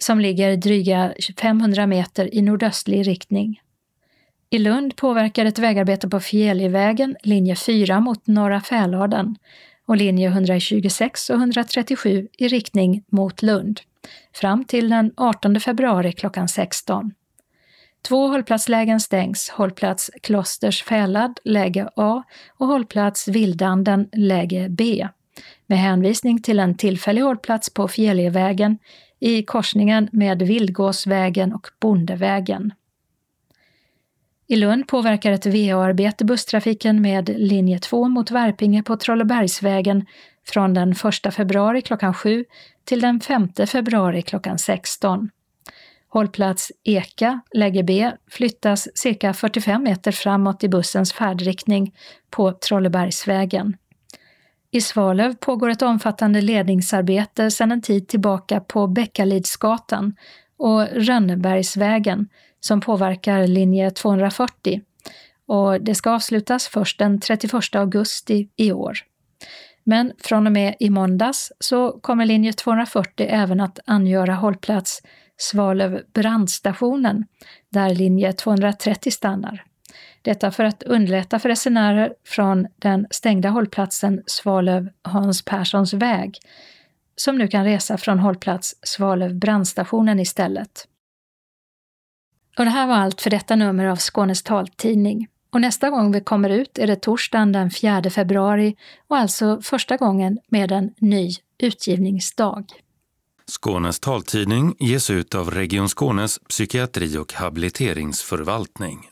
S1: som ligger dryga 500 meter i nordöstlig riktning. I Lund påverkar ett vägarbete på Fjälljevägen linje 4 mot Norra Fäladen och linje 126 och 137 i riktning mot Lund fram till den 18 februari klockan 16. Två hållplatslägen stängs, hållplats Klosters Fälad, läge A och hållplats Vildanden, läge B, med hänvisning till en tillfällig hållplats på Fjäljevägen i korsningen med Vildgåsvägen och Bondevägen. I Lund påverkar ett VA-arbete busstrafiken med linje 2 mot Värpinge på Trollebergsvägen från den 1 februari klockan 7 till den 5 februari klockan 16. Hållplats Eka, läge B, flyttas cirka 45 meter framåt i bussens färdriktning på Trollebergsvägen. I Svalöv pågår ett omfattande ledningsarbete sedan en tid tillbaka på Bäckalidsgatan och Rönnebergsvägen som påverkar linje 240 och det ska avslutas först den 31 augusti i år. Men från och med i måndags så kommer linje 240 även att angöra hållplats Svalöv brandstationen där linje 230 stannar. Detta för att underlätta för resenärer från den stängda hållplatsen Svalöv Hans Perssons väg som nu kan resa från hållplats Svalöv brandstationen istället. Och det här var allt för detta nummer av Skånes taltidning. Och nästa gång vi kommer ut är det torsdagen den 4 februari och alltså första gången med en ny utgivningsdag.
S8: Skånes taltidning ges ut av Region Skånes psykiatri och habiliteringsförvaltning.